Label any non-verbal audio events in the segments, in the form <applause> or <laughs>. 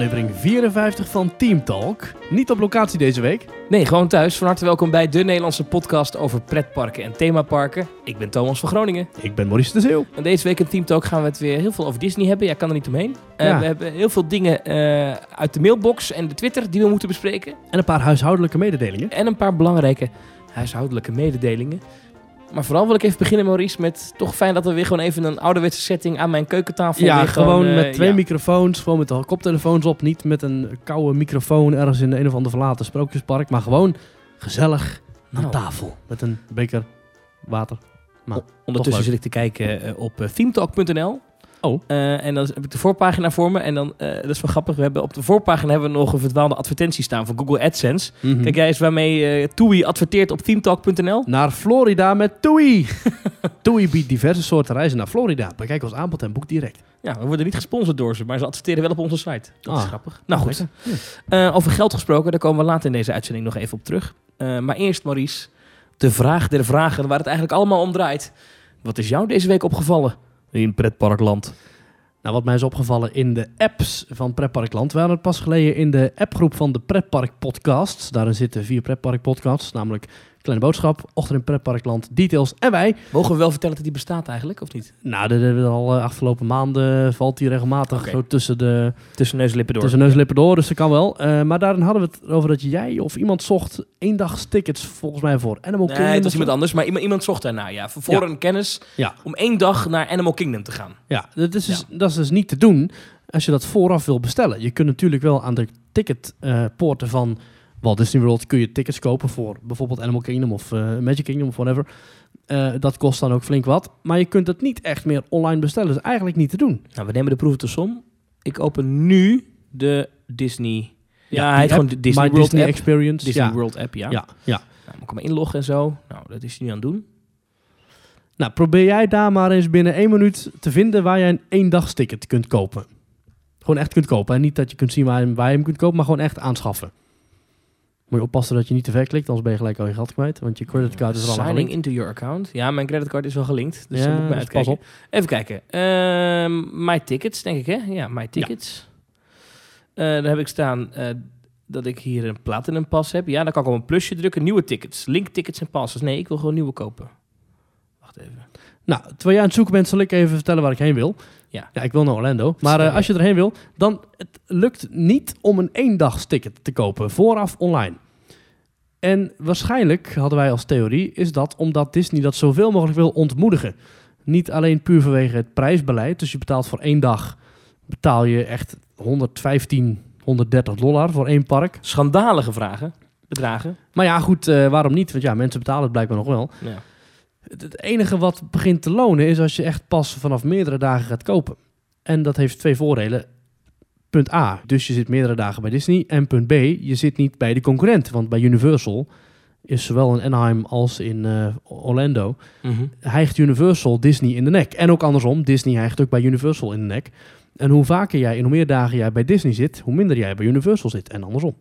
aflevering 54 van Team Talk. Niet op locatie deze week. Nee, gewoon thuis. Van harte welkom bij de Nederlandse podcast over pretparken en themaparken. Ik ben Thomas van Groningen. Ik ben Maurice de Zeeuw. En deze week in Team Talk gaan we het weer heel veel over Disney hebben. Jij kan er niet omheen. Uh, Ja. We hebben heel veel dingen eh, uit de mailbox en de Twitter die we moeten bespreken. En een paar huishoudelijke mededelingen. En een paar belangrijke huishoudelijke mededelingen. Maar vooral wil ik even beginnen, Maurice, met toch fijn dat we weer gewoon even een ouderwetse setting aan mijn keukentafel Ja, gewoon eh, met twee ja. microfoons. Gewoon met de koptelefoons op. Niet met een koude microfoon ergens in een of ander verlaten sprookjespark. Maar gewoon gezellig aan Nou. tafel. Met een beker water. Maar Ondertussen zit ik te kijken eh, op eh, themetalk.nl. Oh. Eh, en dan heb ik de voorpagina voor me. En dan, eh, dat is wel grappig, we hebben op de voorpagina hebben we nog een verdwaalde advertentie staan van Google AdSense. Mhm. Kijk jij eens waarmee eh TUI adverteert op themetalk.nl? Naar Florida met TUI. <laughs> TUI biedt diverse soorten reizen naar Florida. Bekijk ons aanbod en boek direct. Ja, we worden niet gesponsord door ze, maar ze adverteren wel op onze site. Dat is Ah. grappig. Nou goed, over geld gesproken, daar komen we later in deze uitzending nog even op terug. Maar eerst, Maurice, de vraag der vragen waar het eigenlijk allemaal om draait. Wat is jou deze week opgevallen in pretparkland? Nou, wat mij is opgevallen in de apps van Pretparkland. We hadden het pas geleden in de appgroep van de Pretpark Podcasts. Daarin zitten vier Pretpark Podcasts, namelijk Kleine Boodschap, Ochtend in Pretparkland, Details en wij. Mogen we wel vertellen dat die bestaat eigenlijk, of niet? Nou, de, de, de- al eh, afgelopen maanden valt die regelmatig zo tussen de Tussen neus en lippen door. tussen neus en lippen door, dus dat kan wel. Eh, maar daarin hadden we het over dat jij of iemand zocht tickets volgens mij voor Animal Nee, Kingdom. het was of zo. iemand anders, maar iemand, iemand zocht daarnaar, ja. Voor, Ja. een kennis Ja. om één dag naar Animal Kingdom te gaan. Ja, dat is, dus, dat is dus niet te doen als je dat vooraf wil bestellen. Je kunt natuurlijk wel aan de ticketpoorten van Walt Disney World kun je tickets kopen voor bijvoorbeeld Animal Kingdom of eh, Magic Kingdom of whatever. Eh, dat kost dan ook flink wat. Maar je kunt het niet echt meer online bestellen. Dat is eigenlijk niet te doen. Nou, we nemen de proef te som. Ik open nu de Disney... Ja, hij gewoon de Disney My World Disney app. Experience. Disney ja. World app, ja. Ja, ja. Nou, moet ik hem inloggen en zo. Nou, dat is hij nu aan het doen. Nou, probeer jij daar maar eens binnen één minuut te vinden waar jij een eendagsticket kunt kopen. Gewoon echt kunt kopen. En niet dat je kunt zien waar je, hem- waar je hem kunt kopen, maar gewoon echt aanschaffen. Moet je oppassen dat je niet te ver klikt, anders ben je gelijk al je geld kwijt. Want je creditcard is al aan Signing gelinkt. into your account. Ja, mijn creditcard is wel gelinkt. Dus Ja, dan moet ik dus pas uitkijken. Even kijken. Ehm my tickets, denk ik, hè? Ja, my tickets. Eh daar heb ik staan eh, dat ik hier een platinum pas heb. Ja, dan kan ik op een plusje drukken. Nieuwe tickets. Link tickets en passes. Nee, ik wil gewoon nieuwe kopen. Wacht even. Nou, terwijl jij aan het zoeken bent, zal ik even vertellen waar ik heen wil. Ja. Ja, ik wil naar Orlando. Maar eh, als je erheen wil, dan het lukt niet om een eendagsticket te kopen, vooraf online. En waarschijnlijk, hadden wij als theorie, is dat omdat Disney dat zoveel mogelijk wil ontmoedigen. Niet alleen puur vanwege het prijsbeleid. Dus je betaalt voor één dag, betaal je echt 115, 130 dollar voor één park. Schandalige vragen. Bedragen. Maar ja, goed, eh, waarom niet? Want ja, mensen betalen het blijkbaar nog wel. Ja. Het, enige wat begint te lonen is als je echt pas vanaf meerdere dagen gaat kopen. En dat heeft twee voordelen. Punt A, dus je zit meerdere dagen bij Disney. En punt B, je zit niet bij de concurrent. Want bij Universal is zowel in Anaheim als in eh, Orlando... Mhm. hijgt Universal Disney in de nek. En ook andersom, Disney hijgt ook bij Universal in de nek. En hoe vaker jij en hoe meer dagen jij bij Disney zit... hoe minder jij bij Universal zit en andersom.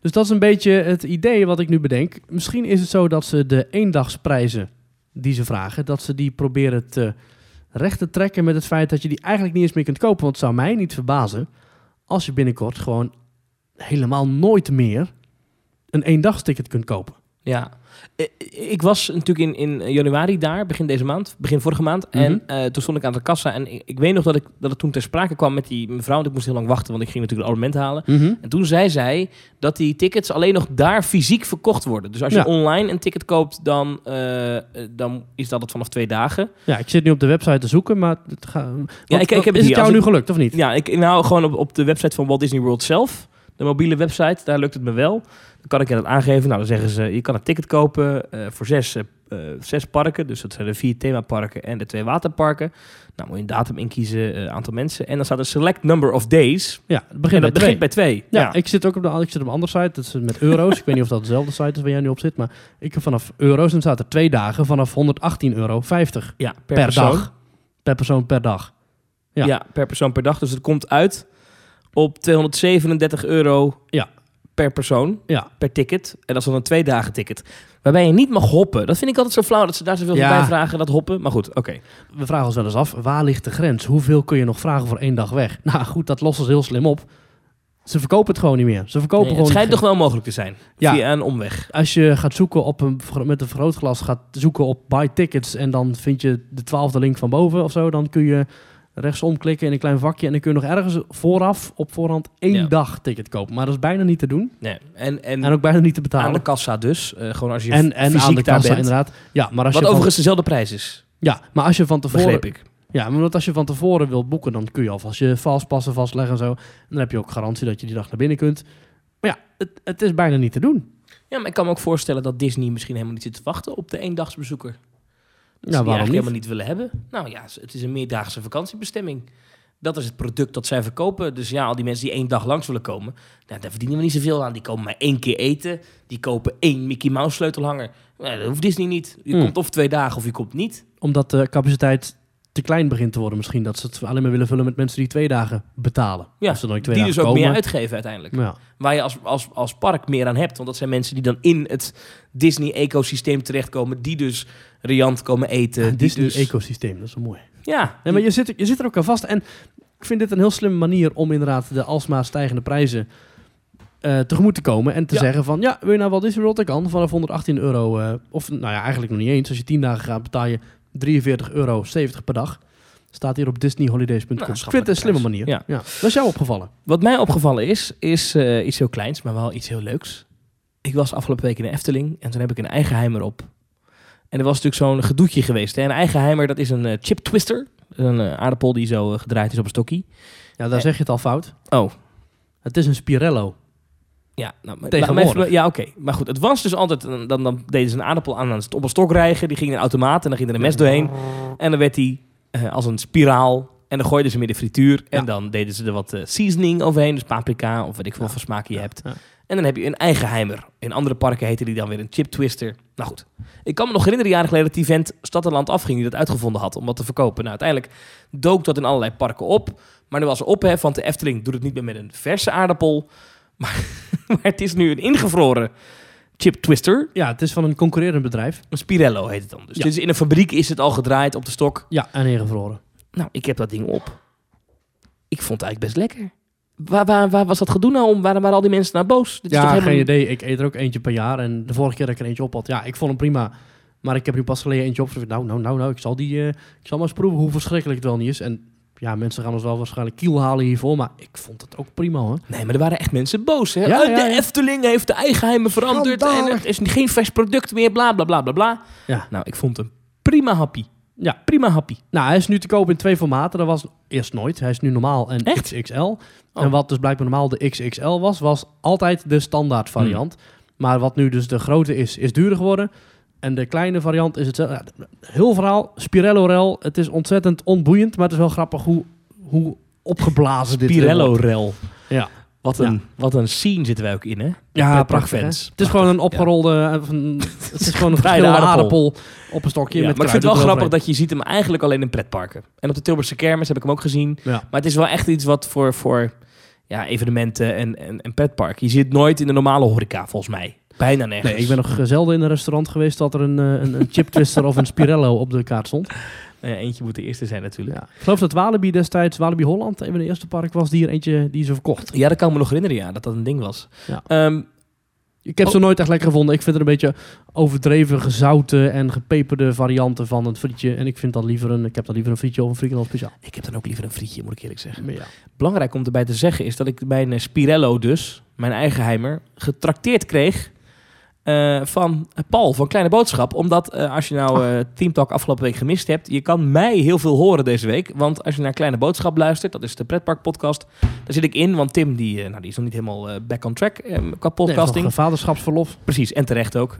Dus dat is een beetje het idee wat ik nu bedenk. Misschien is het zo dat ze de eendagsprijzen die ze vragen... dat ze die proberen te recht te trekken met het feit dat je die eigenlijk niet eens meer kunt kopen. Want het zou mij niet verbazen als je binnenkort gewoon helemaal nooit meer een eendagsticket kunt kopen. Ja, Eh, ik was natuurlijk in, in januari daar, begin deze maand, begin vorige maand. En Mhm. eh, toen stond ik aan de kassa en ik, ik weet nog dat, ik, dat het toen ter sprake kwam met die mevrouw. Want ik moest heel lang wachten, want ik ging natuurlijk een abonnement halen. En toen zei zij dat die tickets alleen nog daar fysiek verkocht worden. Dus als je Ja. online een ticket koopt, dan, eh, eh, dan is dat het vanaf twee dagen. Ja, ik zit nu op de website te zoeken, maar het ga, Ja, ik- ik heb het is het jou nu gelukt of niet? Ja, ik nou gewoon op, op de website van Walt Disney World zelf. De mobiele website, daar lukt het me wel. Dan kan ik je dat aangeven. Nou, dan zeggen ze, je kan een ticket kopen eh, voor zes, eh, eh, zes parken. Dus dat zijn de vier themaparken en de twee waterparken. Nou, moet je een datum inkiezen, eh, aantal mensen. En dan staat er select number of days. Ja, het begint dat bij begint twee. bij twee. Ja, Ja, ik zit ook op de, ik zit op een andere site, dat is met euro's. ik weet niet of dat dezelfde site is waar jij nu op zit, maar ik heb vanaf euro's en staat er twee dagen vanaf 118,50 euro ja per, dag. Per persoon per dag. Ja. Ja. per persoon per dag. Dus het komt uit op 237 euro per persoon, Ja, per ticket. En dat is dan een twee dagen ticket. Waarbij je niet mag hoppen. Dat vind ik altijd zo flauw dat ze daar zoveel Ja. bij vragen, dat hoppen. Maar goed, oké. we vragen ons wel eens af, waar ligt de grens? Hoeveel kun je nog vragen voor één dag weg? Nou goed, dat lossen ze heel slim op. Ze verkopen het gewoon niet meer. Ze verkopen Nee, het gewoon... schijnt toch wel mogelijk te zijn. Ja. Via een omweg. Als je gaat zoeken op een, met een vergrootglas, gaat zoeken op buy tickets en dan vind je de twaalfde link van boven of zo, dan kun je rechtsom klikken in een klein vakje en dan kun je nog ergens vooraf op voorhand één Ja. dag ticket kopen. Maar dat is bijna niet te doen Nee. En, en, en ook bijna niet te aan de betalen. kassa dus. eh, gewoon als je En, en fysiek aan de kassa bent. inderdaad. Ja, maar als Wat je van, overigens dezelfde prijs is. ja, maar als je van tevoren Begreep ik. Ja, maar als je van tevoren wilt boeken, dan kun je alvast je vastpassen vastleggen en zo. En dan heb je ook garantie dat je die dag naar binnen kunt. Maar ja, het, het is bijna niet te doen. Ja, maar ik kan me ook voorstellen dat Disney misschien helemaal niet zit te wachten op de eendagsbezoeker. Dat Ja, ze waarom helemaal niet willen hebben. Nou ja, het is een meerdaagse vakantiebestemming. Dat is het product dat zij verkopen. Dus ja, al die mensen die één dag langs willen komen, nou, daar verdienen we niet zoveel aan. Die komen maar één keer eten. Die kopen één Mickey Mouse sleutelhanger. Nou, dat hoeft Disney niet. Je Hmm. komt of twee dagen of je komt niet. Omdat de capaciteit te klein begint te worden misschien. Dat ze het alleen maar willen vullen met mensen die twee dagen betalen. Ja, ze dan twee die dagen dus ook komen. meer uitgeven uiteindelijk. Ja. Waar je als, als, als park meer aan hebt. Want dat zijn mensen die dan in het Disney-ecosysteem terechtkomen. Die dus riant komen eten. Het die Disney dus, ecosysteem, dat is mooi. Ja, Nee, maar je zit, je zit er ook aan vast. En ik vind dit een heel slimme manier om inderdaad de alsmaar stijgende prijzen eh, tegemoet te komen. En te Ja. zeggen van, ja, wil je nou Walt Disney World? Dat kan vanaf 118 euro. eh, of nou ja, eigenlijk nog niet eens. Als je 10 dagen gaat, betaal je 43,70 euro per dag. Staat hier op disneyholidays.com. Nou, ik vind het een slimme manier. Ja. Dat is jou opgevallen. Wat mij opgevallen is, is eh, iets heel kleins, maar wel iets heel leuks. Ik was afgelopen week in de Efteling en toen heb ik een eigenheimer op. En er was natuurlijk zo'n gedoetje geweest. Hè? Een eigenheimer, dat is een eh, chip twister. Een eh, aardappel die zo gedraaid is op een stokkie. Ja, daar zeg je het al fout. Oh, Het is een Spirello. Ja. Nou, maar- Tegenwoordig. even- ja, oké. Maar goed, het was dus altijd... Dan, dan, deden ze een aardappel aan, aan het- op een stok rijgen. Die ging in een automaat en dan ging er een mes doorheen. En dan werd die eh, als een spiraal. En dan gooiden ze hem in de frituur. En Ja. dan deden ze er wat eh, seasoning overheen. Dus paprika of weet ik veel wat voor smaak je hebt. Ja. En dan heb je een eigenheimer. In andere parken heette die dan weer een chip twister. Nou goed. Ik kan me nog herinneren, jaren geleden, dat die vent Stad en Land afging. Die dat uitgevonden had om wat te verkopen. Nou, uiteindelijk dook dat in allerlei parken op. Maar nu was er ophef, want de Efteling doet het niet meer met een verse aardappel. Maar, <laughs> maar het is nu een ingevroren chip twister. Ja, het is van een concurrerend bedrijf. Een Spirello heet het dan. Dus Ja. is in een fabriek is het al gedraaid op de stok. Ja, en ingevroren. Nou, ik heb dat ding op. Ik vond het eigenlijk best lekker. Waar, waar, waar was dat gedoe nou om? Waar waren al die mensen naar boos? Dit is toch Ja, helemaal geen idee. Ik eet er ook eentje per jaar. En de vorige keer dat ik er eentje op had, ja, ik vond hem prima. Maar ik heb nu pas geleden eentje op. Nou, nou, nou, nou, ik zal, die, eh, ik zal maar eens proeven hoe verschrikkelijk het wel niet is. En ja, mensen gaan ons wel waarschijnlijk kiel halen hiervoor. Maar ik vond het ook prima hoor. Nee, maar er waren echt mensen boos. Hè? Ja, ja, de. Efteling heeft de eigenheimen veranderd. En het is geen vers product meer. Bla bla bla bla bla. Ja. Nou, ik vond hem prima happy. Ja. Prima happy. Nou, hij is nu te koop in twee formaten. Dat was eerst nooit. Hij is nu normaal en Echt? XXL. En wat dus blijkbaar normaal de XXL was, was altijd de standaard variant. Hmm. Maar wat nu dus de grote is, is duurder geworden. En de kleine variant is hetzelfde. Ja, heel verhaal, Spirello Rel. Het is ontzettend onboeiend, maar het is wel grappig hoe, hoe opgeblazen dit Pirello wordt. Rel. Ja. Wat een, wat een scene zitten wij ook in, hè? Ja, prachtig. Het is gewoon een opgerolde, eh, het is gewoon <laughs> een aardappel. aardappel. op een stokje Ja, met maar ik vind het wel grappig dat je ziet hem eigenlijk alleen in pretparken. En op de Tilburgse kermis heb ik hem ook gezien. Ja. Maar het is wel echt iets wat voor, voor ja, evenementen en, en, en pretpark. Je ziet het nooit in de normale horeca, volgens mij. Bijna nergens. Nee, ik ben nog zelden in een restaurant geweest dat er een, eh, een, een chip twister of een Spirello op de kaart stond. <laughs> Eh, eentje moet de eerste zijn natuurlijk. Ja. Ik geloof dat Walibi destijds, Walibi Holland, een van de eerste park was die er eentje die ze verkocht. Ja, dat kan ik me nog herinneren, ja, dat dat een ding was. Ja. Ehm, Ik heb Oh. ze nooit echt lekker gevonden. Ik vind het een beetje overdreven gezouten en gepeperde varianten van het frietje. En ik vind dan liever een, ik heb dan liever een frietje of een frikandel speciaal. ik heb dan ook liever een frietje, moet ik eerlijk zeggen. Ja. Belangrijk om erbij te zeggen is dat ik mijn eh, Spirello dus, mijn eigen heimer, getrakteerd kreeg eh, van Paul van Kleine Boodschap. Omdat eh, als je nou eh Team Talk afgelopen week gemist hebt, je kan mij heel veel horen deze week. Want als je naar Kleine Boodschap luistert, dat is de pretpark podcast, daar zit ik in. Want Tim, die, nou, die is nog niet helemaal back on track qua Nee, podcasting. een vaderschapsverlof. Precies, en terecht ook.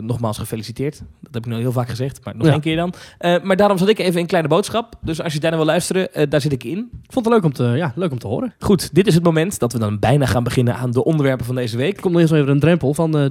Nogmaals gefeliciteerd. Dat heb ik nu heel vaak gezegd, maar nog Ja. één keer dan. Maar daarom zat ik even in Kleine Boodschap. Dus als je daar naar wil luisteren, daar zit ik in. Ik vond het leuk om te, ja, leuk om te horen. Goed, dit is het moment dat we dan bijna gaan beginnen aan de onderwerpen van deze week. Er komt nog eerst even een drempel van de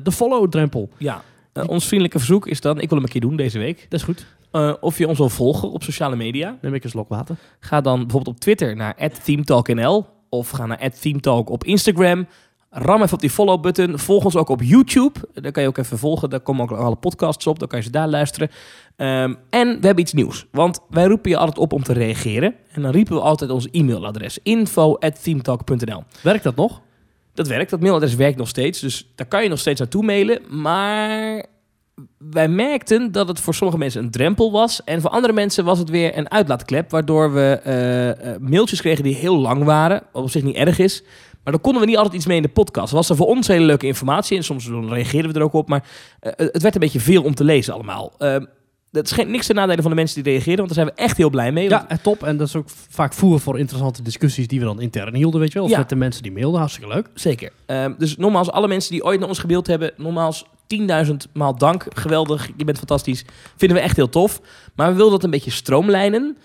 Ja, eh, ons vriendelijke verzoek is dan, ik wil hem een keer doen deze week, Dat is goed. eh, of je ons wil volgen op sociale media. Neem ik een slok water. Ga dan bijvoorbeeld op Twitter naar @themetalknl of ga naar @themetalk op Instagram. ram even op die follow-button. Volg ons ook op YouTube. Daar kan je ook even volgen. Daar komen ook alle podcasts op. Dan kan je ze daar luisteren. Ehm, en we hebben iets nieuws. Want wij roepen je altijd op om te reageren. En dan riepen we altijd ons e-mailadres. info.themetalk.nl Werkt dat nog? Dat werkt. Dat mailadres werkt nog steeds. Dus daar kan je nog steeds naartoe mailen. Maar wij merkten dat het voor sommige mensen een drempel was. En voor andere mensen was het weer een uitlaatklep. Waardoor we eh, eh, mailtjes kregen die heel lang waren. Wat op zich niet erg is. Maar dan konden we niet altijd iets mee in de podcast. Was er voor ons hele leuke informatie. En soms reageerden we er ook op. Maar eh, het werd een beetje veel om te lezen allemaal. Uh, dat is geen, niks ten nadele van de mensen die reageren. Want daar zijn we echt heel blij mee. Ja, top. En dat is ook vaak voer voor interessante discussies die we dan intern hielden, weet je wel. Of Ja. met de mensen die mailden. Hartstikke leuk. Zeker. Ehm, dus nogmaals, alle mensen die ooit naar ons gebeeld hebben, nogmaals 10.000 maal dank. Geweldig, je bent fantastisch. Vinden we echt heel tof. Maar we wilden dat een beetje stroomlijnen.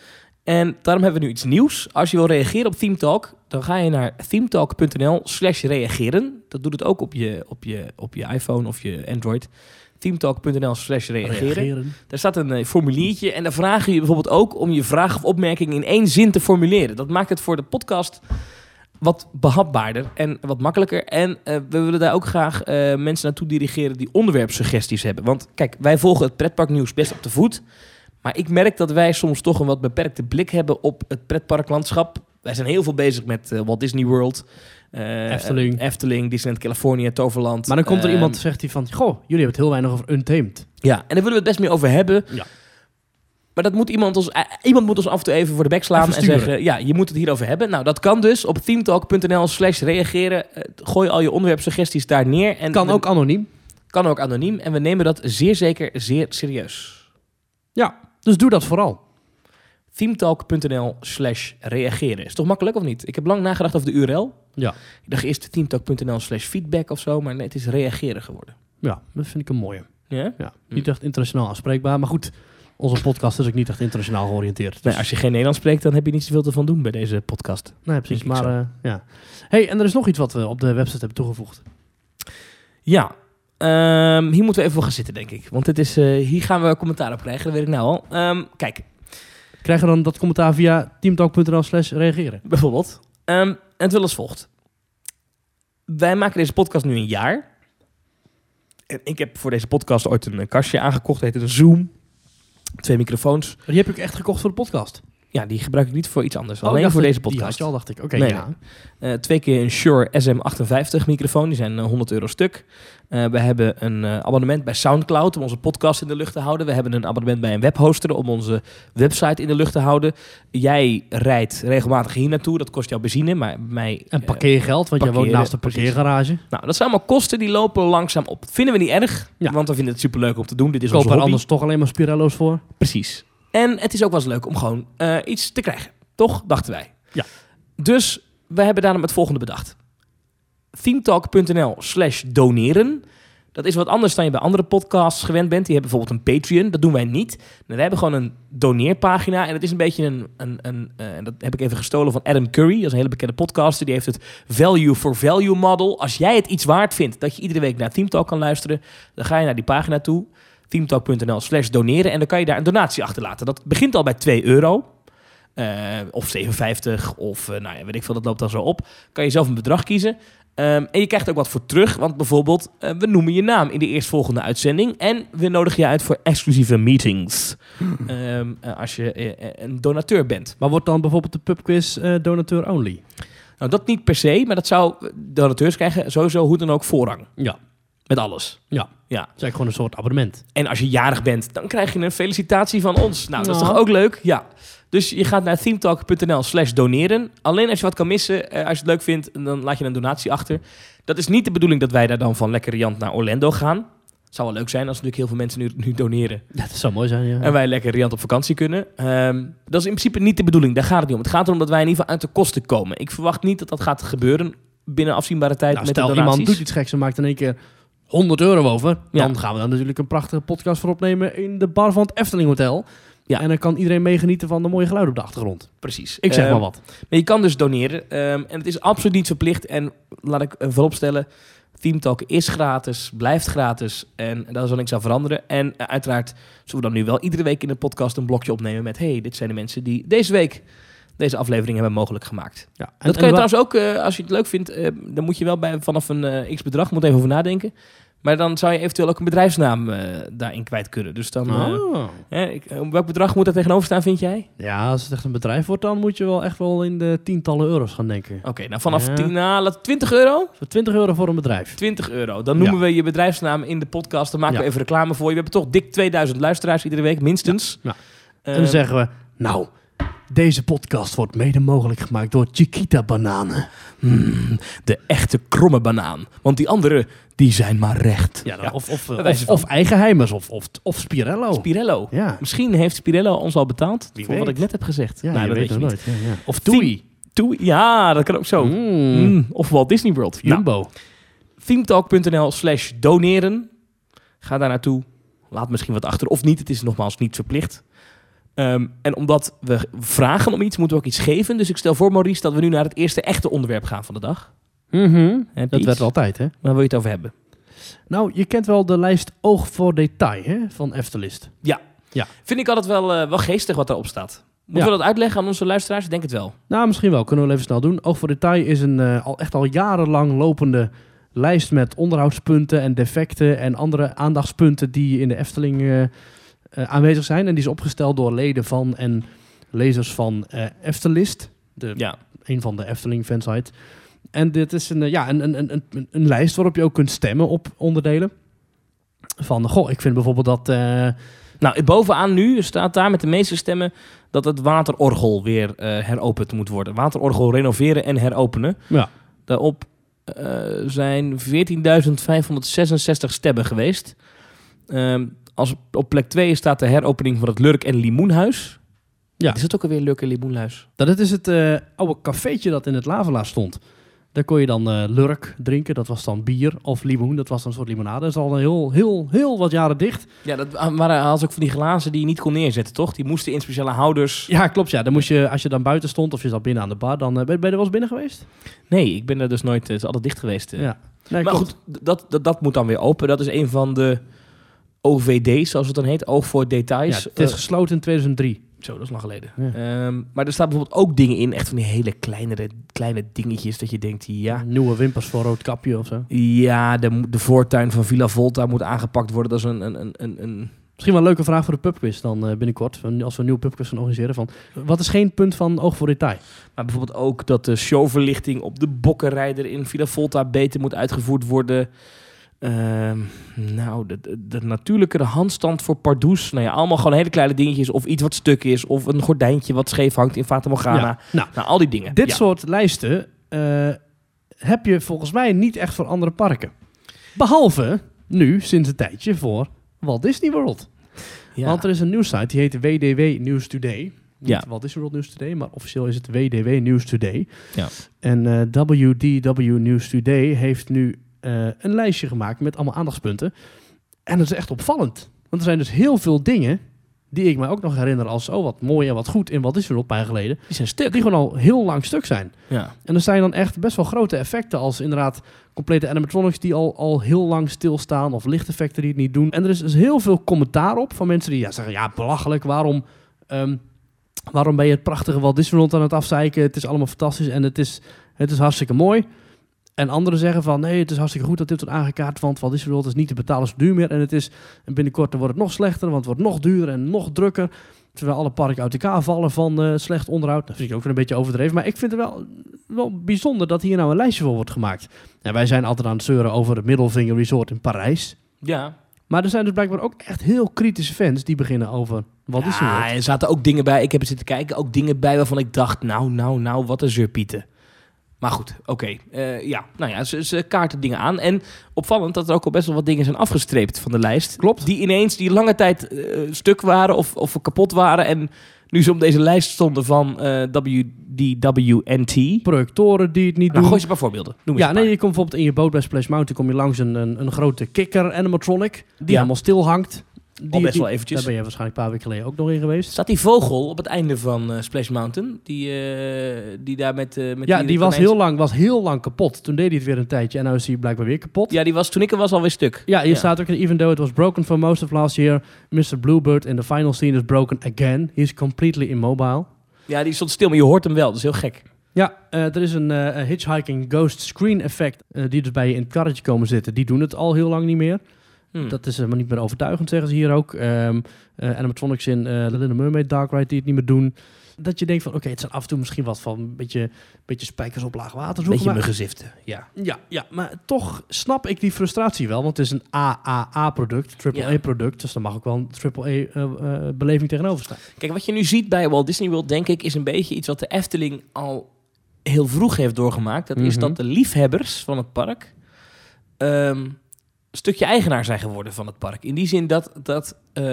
En daarom hebben we nu iets nieuws. Als je wil reageren op Theme Talk, dan ga je naar themetalk.nl slash reageren. Dat doet het ook op je, op, je, op je iPhone of je Android. themetalk.nl slash reageren. Daar staat een eh, formuliertje en dan vragen je bijvoorbeeld ook om je vraag of opmerking in één zin te formuleren. Dat maakt het voor de podcast wat behapbaarder en wat makkelijker. En eh, we willen daar ook graag eh, mensen naartoe dirigeren die onderwerpsuggesties hebben. Want kijk, wij volgen het pretparknieuws best op de voet. Maar ik merk dat wij soms toch een wat beperkte blik hebben op het pretparklandschap. Wij zijn heel veel bezig met eh, Walt Disney World. Eh, Efteling. Efteling, Disneyland California, Toverland. Maar dan komt er Ehm, iemand zegt die van, goh, jullie hebben het heel weinig over Untamed. Ja, en daar willen we het best meer over hebben. Ja. Maar dat moet iemand ons, eh, iemand moet ons af en toe even voor de bek slaan en zeggen: Ja, je moet het hierover hebben. Nou, dat kan dus op themetalk.nl/slash reageren. Eh, gooi al je onderwerpsuggesties daar neer. En Kan we- ook anoniem. kan ook anoniem. En we nemen dat zeer zeker zeer serieus. Ja, dus doe dat vooral. themetalk.nl/slash reageren. Is toch makkelijk of niet? Ik heb lang nagedacht over de URL. Ja. Ik dacht eerst themetalk.nl/slash feedback of zo, maar nee, het is reageren geworden. Ja, dat vind ik een mooie. Ja? Ja, niet echt internationaal aanspreekbaar. Maar goed, onze podcast is ook niet echt internationaal georiënteerd. Dus, Nee, als je geen Nederlands spreekt, dan heb je niet zoveel te van doen bij deze podcast. nee, precies. Maar eh, ja. hey, en er is nog iets wat we op de website hebben toegevoegd. Ja, ehm, hier moeten we even voor gaan zitten, denk ik. Want het is, eh, hier gaan we commentaar op krijgen, dat weet ik nou al. Ehm, kijk, Krijgen dan dat commentaar via teamtalk.nl slash reageren. bijvoorbeeld. Ehm, en het wil als volgt. Wij maken deze podcast nu een jaar. En ik heb voor deze podcast ooit een kastje aangekocht. Dat heet een Zoom. Twee microfoons. Die heb ik echt gekocht voor de podcast. Ja, die gebruik ik niet voor iets anders. Oh, alleen voor deze Die had podcast. je al, dacht ik. Oké, Nee, ja. Eh, twee keer een Shure SM58 microfoon. Die zijn eh, 100 euro stuk. Eh, we hebben een eh, abonnement bij Soundcloud om onze podcast in de lucht te houden. We hebben een abonnement bij een webhoster om onze website in de lucht te houden. Jij rijdt regelmatig hier naartoe. Dat kost jou benzine, maar mij... En eh, parkeergeld, want jij woont naast een parkeergarage. nou, dat zijn allemaal kosten die lopen langzaam op. Vinden we niet erg, Ja. want we vinden het superleuk om te doen. Dit is Koop onze er hobby. anders toch alleen maar Spirello's voor. Precies. En het is ook wel eens leuk om gewoon eh, iets te krijgen. Toch? Dachten wij. Ja. Dus wij hebben daarom het volgende bedacht. themetalk.nl slash doneren. Dat is wat anders dan je bij andere podcasts gewend bent. Die hebben bijvoorbeeld een Patreon. Dat doen wij niet. Wij hebben gewoon een doneerpagina. En het is een beetje een... een, een eh, dat heb ik even gestolen van Adam Curry. Dat is een hele bekende podcaster. Die heeft het value for value model. Als jij het iets waard vindt dat je iedere week naar Themetalk kan luisteren... dan ga je naar die pagina toe teamtalk.nl slash doneren. En dan kan je daar een donatie achterlaten. Dat begint al bij 2 euro. eh, of 57 of eh, nou ja, weet ik veel, dat loopt dan zo op. Kan je zelf een bedrag kiezen. Ehm, en je krijgt ook wat voor terug. Want bijvoorbeeld, eh, we noemen je naam in de eerstvolgende uitzending. En we nodigen je uit voor exclusieve meetings. Ehm, eh, als je een donateur bent. Maar wordt dan bijvoorbeeld de pubquiz donateur only? Nou, dat niet per se, maar dat zou donateurs krijgen sowieso hoe dan ook voorrang. Ja, Met alles. ja. Ja. Het is eigenlijk gewoon een soort abonnement. En als je jarig bent, dan krijg je een felicitatie van ons. Nou, dat is toch ook leuk? Ja. Dus je gaat naar themetalk.nl slash doneren. Alleen als je wat kan missen, eh, als je het leuk vindt, dan laat je een donatie achter. Dat is niet de bedoeling dat wij daar dan van lekker riant naar Orlando gaan. Het zou wel leuk zijn als natuurlijk heel veel mensen nu, nu doneren. Ja, dat zou mooi zijn, ja. En wij lekker riant op vakantie kunnen. Ehm, dat is in principe niet de bedoeling. Daar gaat het niet om. Het gaat erom dat wij in ieder geval uit de kosten komen. Ik verwacht niet dat dat gaat gebeuren binnen afzienbare tijd Nou, met de stel, donaties. iemand doet iets geks en maakt in één keer 100 euro over. Ja. Dan gaan we dan natuurlijk een prachtige podcast voor opnemen in de bar van het Efteling Hotel. Ja. En dan kan iedereen meegenieten van de mooie geluiden op de achtergrond. Precies. Ik zeg Ehm, maar wat. Maar je kan dus doneren. ehm, en het is absoluut niet verplicht. En laat ik uh, vooropstellen, Team Talk is gratis, blijft gratis. En daar zal niks aan veranderen. En eh, uiteraard zullen we dan nu wel iedere week in de podcast een blokje opnemen met... hey, dit zijn de mensen die deze week deze aflevering hebben mogelijk gemaakt. Ja, en, Dat kan je trouwens ook, eh, als je het leuk vindt, eh, dan moet je wel bij vanaf een eh, x bedrag, moet even over nadenken. Maar dan zou je eventueel ook een bedrijfsnaam daarin kwijt kunnen. Dus dan, Oh. eh, welk bedrag moet daar tegenover staan, vind jij? Ja, als het echt een bedrijf wordt, dan moet je wel echt wel in de tientallen euro's gaan denken. Oké, nou vanaf Ja. 10, nou, laat 20 euro? Voor 20 euro voor een bedrijf. 20 euro. Dan noemen we je bedrijfsnaam in de podcast. Dan maken Ja. we even reclame voor je. We hebben toch dik 2000 luisteraars iedere week, minstens. Ja. En dan zeggen we, nou, deze podcast wordt mede mogelijk gemaakt door Chiquita Bananen. hmm, de echte kromme banaan. Want die andere, die zijn maar recht. Ja, Of, of, Bij of, of. Eigenheimers of, of, of Spirello. Spirello. ja. Misschien heeft Spirello ons al betaald Wie voor wat ik net heb gezegd. Ja, Nou, je dat weet weet het je niet. nooit. Ja. Of Toei. Toe- ja, dat kan ook zo. Mm. Mm, Of Walt Disney World. Ja. Jumbo. themetalk.nl slash doneren. Ga daar naartoe. Laat misschien wat achter of niet. Het is nogmaals niet verplicht. Ehm, en omdat we vragen om iets, moeten we ook iets geven. Dus ik stel voor, Maurice, dat we nu naar het eerste echte onderwerp gaan van de dag. Mhm. Dat werd altijd, hè? Waar wil je het over hebben? Nou, je kent wel de lijst Oog voor Detail hè, van Eftelist. Vind ik altijd wel, eh, wel geestig wat daarop staat. Moeten Ja. we dat uitleggen aan onze luisteraars? Ik denk het wel. Nou, misschien wel. Kunnen we even snel doen. Oog voor Detail is een eh, al echt al jarenlang lopende lijst met onderhoudspunten en defecten en andere aandachtspunten die in de Efteling eh, aanwezig zijn. En die is opgesteld door leden van en lezers van eh, Eftelist, de, Ja. een van de Efteling fansite. En dit is een, eh, ja, een, een, een, een, een lijst waarop je ook kunt stemmen op onderdelen. Van, goh, ik vind bijvoorbeeld dat... eh, Nou, bovenaan nu staat daar met de meeste stemmen dat het waterorgel weer eh, heropend moet worden. Waterorgel renoveren en heropenen. ja, Daarop eh, zijn 14.566 stemmen geweest. Ehm, als op plek 2 staat de heropening van het Lurk en Limoenhuis. Ja. Is het ook alweer Lurk en Limoenhuis? Dat is het eh, oude cafeetje dat in het Lavela stond. Daar kon je dan eh, lurk drinken, dat was dan bier. Of limoen, dat was dan een soort limonade. Dat is al een heel, heel, heel wat jaren dicht. Ja, dat waren als ook van die glazen die je niet kon neerzetten, toch? Die moesten in speciale houders. Ja, klopt. Ja. Dan moest je, als je dan buiten stond of je zat binnen aan de bar, dan eh, ben, je er wel eens binnen geweest? Nee, ik ben er dus nooit... Het is altijd dicht geweest. eh. Ja. Nee, maar klopt. goed, dat, dat, dat moet dan weer open. Dat is een van de OVD's, zoals het dan heet. Oog voor Ja, details. het is Eh, gesloten in 2003. Zo, dat is lang geleden. Ja. Ehm, maar er staan bijvoorbeeld ook dingen in, echt van die hele kleinere, kleine dingetjes, dat je denkt, ja, Nieuwe wimpers voor rood kapje of zo. ja de, de voortuin van Villa Volta moet aangepakt worden. Dat is een, een, een, een, Misschien wel een leuke vraag voor de pubquiz dan eh, binnenkort. Als we een nieuwe pubquiz gaan organiseren. Van, wat is geen punt van oog voor detail? maar bijvoorbeeld ook dat de showverlichting op de bokkenrijder in Villa Volta beter moet uitgevoerd worden. Ehm, nou, de, de, de natuurlijke handstand voor Pardoes. Nou ja, allemaal gewoon hele kleine dingetjes. Of iets wat stuk is. Of een gordijntje wat scheef hangt in Fata Morgana. Ja, nou, Nou, al die dingen. Dit Ja. soort lijsten eh, heb je volgens mij niet echt voor andere parken. Behalve nu, sinds een tijdje, voor Walt Disney World. Ja. Want er is een nieuwssite, die heet WDW News Today. Niet Ja. Walt Disney World News Today, maar officieel is het WDW News Today. Ja. En eh, WDW News Today heeft nu eh, een lijstje gemaakt met allemaal aandachtspunten. En dat is echt opvallend. Want er zijn dus heel veel dingen die ik me ook nog herinner als oh wat mooi en wat goed in Walt Disney World een paar geleden. Die zijn stuk. Die gewoon al heel lang stuk zijn. Ja. En er zijn dan echt best wel grote effecten als inderdaad complete animatronics die al, al heel lang stilstaan of lichteffecten die het niet doen. En er is dus heel veel commentaar op van mensen die ja, zeggen, ja belachelijk, waarom, ehm, waarom ben je het prachtige Walt Disney World aan het afzeiken? Het is allemaal fantastisch en het is, het is hartstikke mooi. En anderen zeggen van nee, het is hartstikke goed dat dit wordt aangekaart, want Walt Disney World is niet te betalen zo duur meer. En het is en binnenkort dan wordt het nog slechter, want het wordt nog duurder en nog drukker. Terwijl alle parken uit elkaar vallen van eh, slecht onderhoud. Dat vind ik ook weer een beetje overdreven. Maar ik vind het wel, wel bijzonder dat hier nou een lijstje voor wordt gemaakt. En wij zijn altijd aan het zeuren over het Middelvinger Resort in Parijs. Ja. Maar er zijn dus blijkbaar ook echt heel kritische fans die beginnen over Disney Ja, World. er zaten ook dingen bij. Ik heb er zitten kijken. Ook dingen bij waarvan ik dacht, nou, nou, nou, wat een zeurpieten. Maar goed, oké. Eh, ja, nou ja, ze, ze kaarten dingen aan. En opvallend dat er ook al best wel wat dingen zijn afgestreept van de lijst. Klopt. Die ineens, die lange tijd eh, stuk waren of, of kapot waren. En nu ze op deze lijst stonden van eh WDWNT. Projectoren die het niet Nou, doen. gooi ze een paar voorbeelden. Noem eens ja, nee, je komt bijvoorbeeld in je boot bij Splash Mountain kom je langs een, een, een grote kikker animatronic die Ja. helemaal stil hangt. Die, Al best die- wel eventjes. Daar ben je waarschijnlijk een paar weken geleden ook nog in geweest. Staat die vogel op het einde van eh, Splash Mountain? Die, eh, die daar met... eh, met Ja, die was heel, lang, was heel lang kapot. Toen deed hij het weer een tijdje en nu is hij blijkbaar weer kapot. Ja, die was toen ik er was alweer stuk. Ja, hier staat ook in even though it was broken for most of last year, Mr. Bluebird in the final scene is broken again. He's completely immobile. Ja, die stond stil, maar je hoort hem wel. Dat is heel gek. Ja, er is een hitchhiking ghost screen effect die dus bij je in het karretje komen zitten. Die doen het al heel lang niet meer. Hm. Dat is helemaal niet meer overtuigend, zeggen ze hier ook. Ehm uh, animatronics in uh, The Little Mermaid Dark Ride die het niet meer doen. Dat je denkt van, oké, het zijn af en toe misschien wat van een beetje, beetje spijkers op laag water zoeken. Beetje mijn gezifte, ja. Ja, ja, maar toch snap ik die frustratie wel. Want het is een AAA-product, Ja. AAA-product. Dus daar mag ook wel een AAA-beleving tegenover staan. Kijk, wat je nu ziet bij Walt Disney World, denk ik, is een beetje iets wat de Efteling al heel vroeg heeft doorgemaakt. Dat is Mhm. dat de liefhebbers van het park ehm, stukje eigenaar zijn geworden van het park. In die zin dat, dat eh,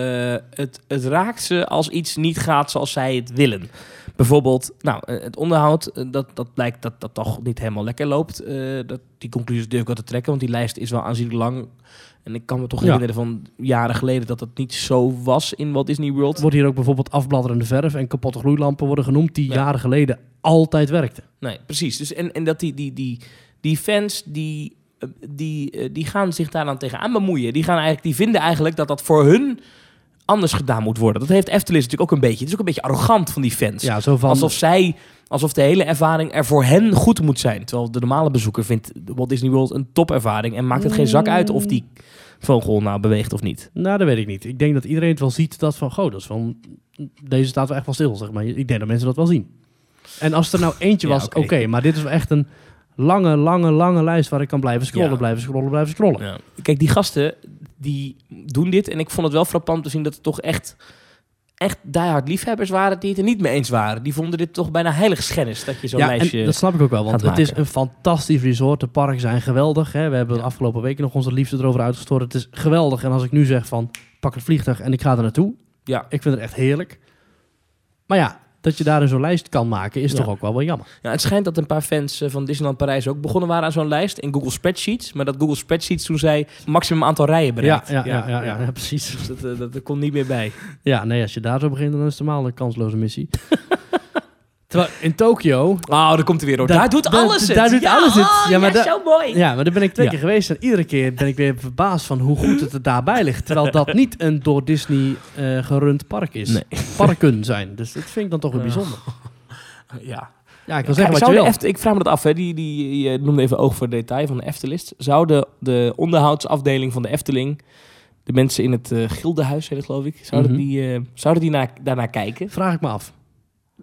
het, het raakt ze als iets niet gaat zoals zij het willen. Bijvoorbeeld, nou, eh, het onderhoud, eh, dat, dat blijkt dat dat toch niet helemaal lekker loopt. Dat, die conclusies durf ik wel te trekken, want die lijst is wel aanzienlijk lang. En ik kan me toch Ja. herinneren van jaren geleden dat dat niet zo was in Walt Disney World. Wordt hier ook bijvoorbeeld afbladderende verf en kapotte gloeilampen worden genoemd... die Ja. jaren geleden altijd werkten. Nee, precies. Dus en, en dat die, die, die, die fans die, die, eh, die gaan zich daar dan tegenaan bemoeien. Die, gaan eigenlijk, die vinden eigenlijk dat dat voor hun anders gedaan moet worden. Dat heeft Efteling natuurlijk ook een beetje. Het is ook een beetje arrogant van die fans. Ja, zo van... Alsof zij, alsof de hele ervaring er voor hen goed moet zijn. Terwijl de normale bezoeker vindt Walt Disney World een topervaring en maakt het geen zak uit of die vogel nou beweegt of niet. Nou, dat weet ik niet. Ik denk dat iedereen het wel ziet dat van... Goh, dat is van... Deze staat wel echt wel stil, zeg maar. Ik denk dat mensen dat wel zien. En als er nou eentje Ja, was, oké. oké. maar dit is wel echt een lange, lange, lange lijst... waar ik kan blijven scrollen, Ja. blijven scrollen, blijven scrollen. Ja. Kijk, die gasten die doen dit en ik vond het wel frappant te zien dat het toch echt, echt diehard liefhebbers waren die het er niet mee eens waren. Die vonden dit toch bijna heiligschennis dat je zo'n ja, lijstje... en dat snap ik ook wel, want het is een fantastisch resort. De parken zijn geweldig. Hè. We hebben de afgelopen weken nog onze liefde erover uitgestoord. Het is geweldig. En als ik nu zeg van, pak het vliegtuig en ik ga er naartoe. Ja. Ik vind het echt heerlijk. Maar ja, dat je daar zo'n lijst kan maken, is Ja. toch ook wel wel jammer. Ja, het schijnt dat een paar fans eh, van Disneyland Parijs ook begonnen waren aan zo'n lijst in Google Spreadsheets. Maar dat Google Spreadsheets toen zei maximum aantal rijen bereikt. ja, ja, ja, ja, ja, precies. Dus dat, eh, dat, dat kon niet meer bij. Ja, nee, als je daar zo begint, dan is het helemaal een kansloze missie. <laughs> Terwijl in Tokio... Oh, daar komt hij weer. Daar- doet alles het. daar doet ja, alles het. oh, Ja, maar zo mooi. Ja, maar daar ben ik twee keer geweest en iedere keer ben ik weer verbaasd van hoe goed het er daarbij ligt. Terwijl dat niet een door Disney eh, gerund park is. Nee. Parken zijn. Dus dat vind ik dan toch weer bijzonder. Ja. Ja, ik wil zeggen wat Zou je wil. Eft- ik vraag me dat af, hè. Die, die, je noemde even oog voor detail van de Eftelist. Zou de, de onderhoudsafdeling van de Efteling, de mensen in het eh gildenhuis, heet het, geloof ik, zouden Mhm. die, eh, zouden die naar, daarnaar kijken? Vraag ik me af.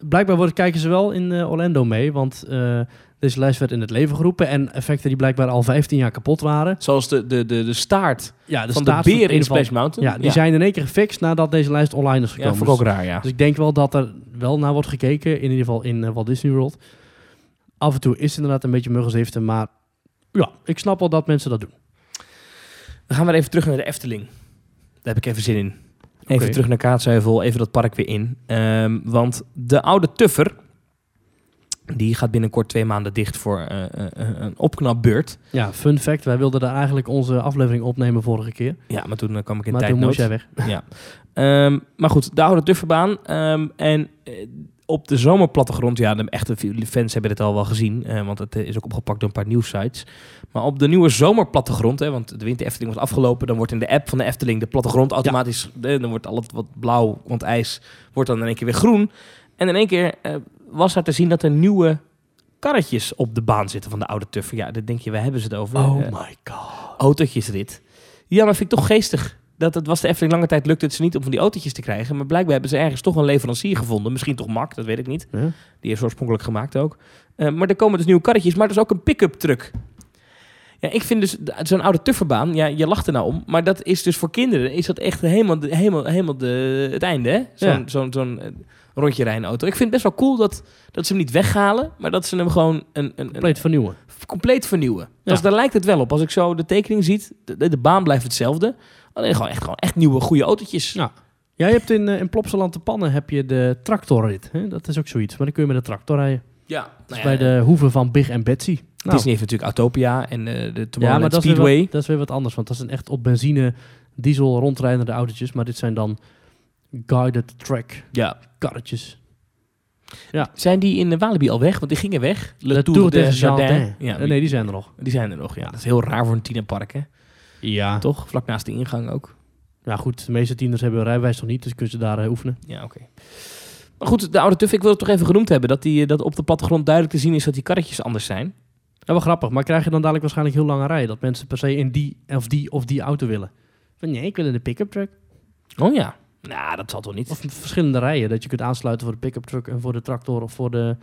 Blijkbaar worden, kijken ze wel in eh, Orlando mee, want eh, deze lijst werd in het leven geroepen en effecten die blijkbaar al 15 jaar kapot waren. Zoals de, de, de, de staart Ja, de van de beer in Splash Mountain. Ja, die zijn in één keer gefixt nadat deze lijst online is ja, gekomen. ik ook raar, ja. Dus ik denk wel dat er wel naar wordt gekeken, in ieder geval in eh, Walt Disney World. Af en toe is het inderdaad een beetje muggenziften, maar ja, ik snap wel dat mensen dat doen. Dan gaan we even terug naar de Efteling. Daar heb ik even zin in. Even terug naar Kaatsheuvel, even dat park weer in. Ehm, want de oude Tuffer, die gaat binnenkort twee maanden dicht voor eh, eh, een opknapbeurt. Ja, fun fact, wij wilden daar eigenlijk onze aflevering opnemen vorige keer. Ja, maar toen kwam ik in maar toen moest jij weg. Ja. Ehm, maar goed, de oude Tufferbaan. Ehm, en op de zomerplattegrond, ja, de echte fans hebben dit al wel gezien. eh, want het eh, is ook opgepakt door een paar nieuwsites. Maar op de nieuwe zomerplattegrond, hè, want de winter Efteling was afgelopen. Dan wordt in de app van de Efteling de plattegrond automatisch... eh, dan wordt al het wat blauw, want ijs wordt dan in één keer weer groen. En in één keer eh, was er te zien dat er nieuwe karretjes op de baan zitten van de oude Tuffer. Ja, dan denk je, waar hebben ze het over? Oh Eh, my god. autootjesrit. Ja, maar vind ik toch geestig. Dat het was de Efteling lange tijd lukte het ze niet om van die autootjes te krijgen. Maar blijkbaar hebben ze ergens toch een leverancier gevonden. Misschien toch Mak, dat weet ik niet. Ja. Die ze oorspronkelijk gemaakt ook. Eh, maar er komen dus nieuwe karretjes, maar er is ook een pick-up truck. Ja, ik vind dus zo'n oude tufferbaan, ja, je lacht er nou om. Maar dat is dus voor kinderen, is dat echt helemaal, helemaal, helemaal de, het einde, hè? Zo'n Ja. zo'n zo'n, eh, rondje rijden auto. Ik vind het best wel cool dat, dat ze hem niet weghalen, maar dat ze hem gewoon een, een, Compleet vernieuwen. compleet vernieuwen. Ja. Dus daar lijkt het wel op. Als ik zo de tekening ziet, de, de, de baan blijft hetzelfde. Alleen gewoon echt, gewoon echt nieuwe, goede autootjes. Ja. Ja, je hebt in, eh, in Plopsaland te Pannen heb je de tractorrit. Hè? Dat is ook zoiets. Maar dan kun je met de tractor rijden. Ja, Dat nou is ja, bij de hoeve van Big en Betsy. Nou, Disney heeft natuurlijk Autopia en eh, de ja, maar Tomorrowland dat is, Speedway. wat, dat is weer wat anders. Want dat zijn echt op benzine, diesel rondrijdende autootjes. Maar dit zijn dan guided track Ja. karretjes. Zijn die in de Walibi al weg? Want die gingen weg. Le De Tour, de des Jardin. Jardins. Ja, Eh, nee, die zijn er nog. die zijn er nog. Ja. Dat is heel raar voor een tienerpark, hè? Ja. Toch? Vlak naast de ingang ook. Ja, goed. De meeste tieners hebben een rijbewijs nog niet. Dus kunnen ze daar eh, oefenen. Ja, oké. Maar goed, de oude Tuff, ik wil het toch even genoemd hebben. Dat, die, eh, dat op de plattegrond duidelijk te zien is dat die karretjes anders zijn. Ja, wel grappig. Maar krijg je dan dadelijk waarschijnlijk heel lange rijen? Dat mensen per se in die of die of die auto willen? Van nee, ik wil in de pick-up truck. Oh ja. Nou, dat zal toch niet. Of verschillende rijen. Dat je kunt aansluiten voor de pick-up truck en voor de tractor of voor de,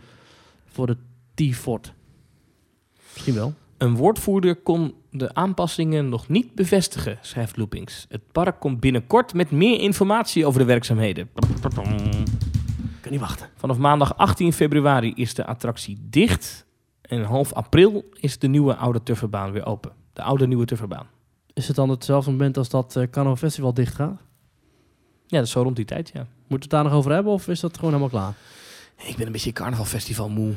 voor de T-Ford. Misschien wel. Een woordvoerder kon de aanpassingen nog niet bevestigen, schrijft Loopings. Het park komt binnenkort met meer informatie over de werkzaamheden. Kan niet wachten. Vanaf maandag 18 februari is de attractie dicht. En half april is de nieuwe oude Tufferbaan weer open. De oude nieuwe Tufferbaan. Is het dan hetzelfde moment als dat uh, Carnaval Festival dicht gaat? Ja, dat is zo rond die tijd, ja. Moeten we het daar nog over hebben of is dat gewoon helemaal klaar? Ik ben een beetje carnavalfestival moe.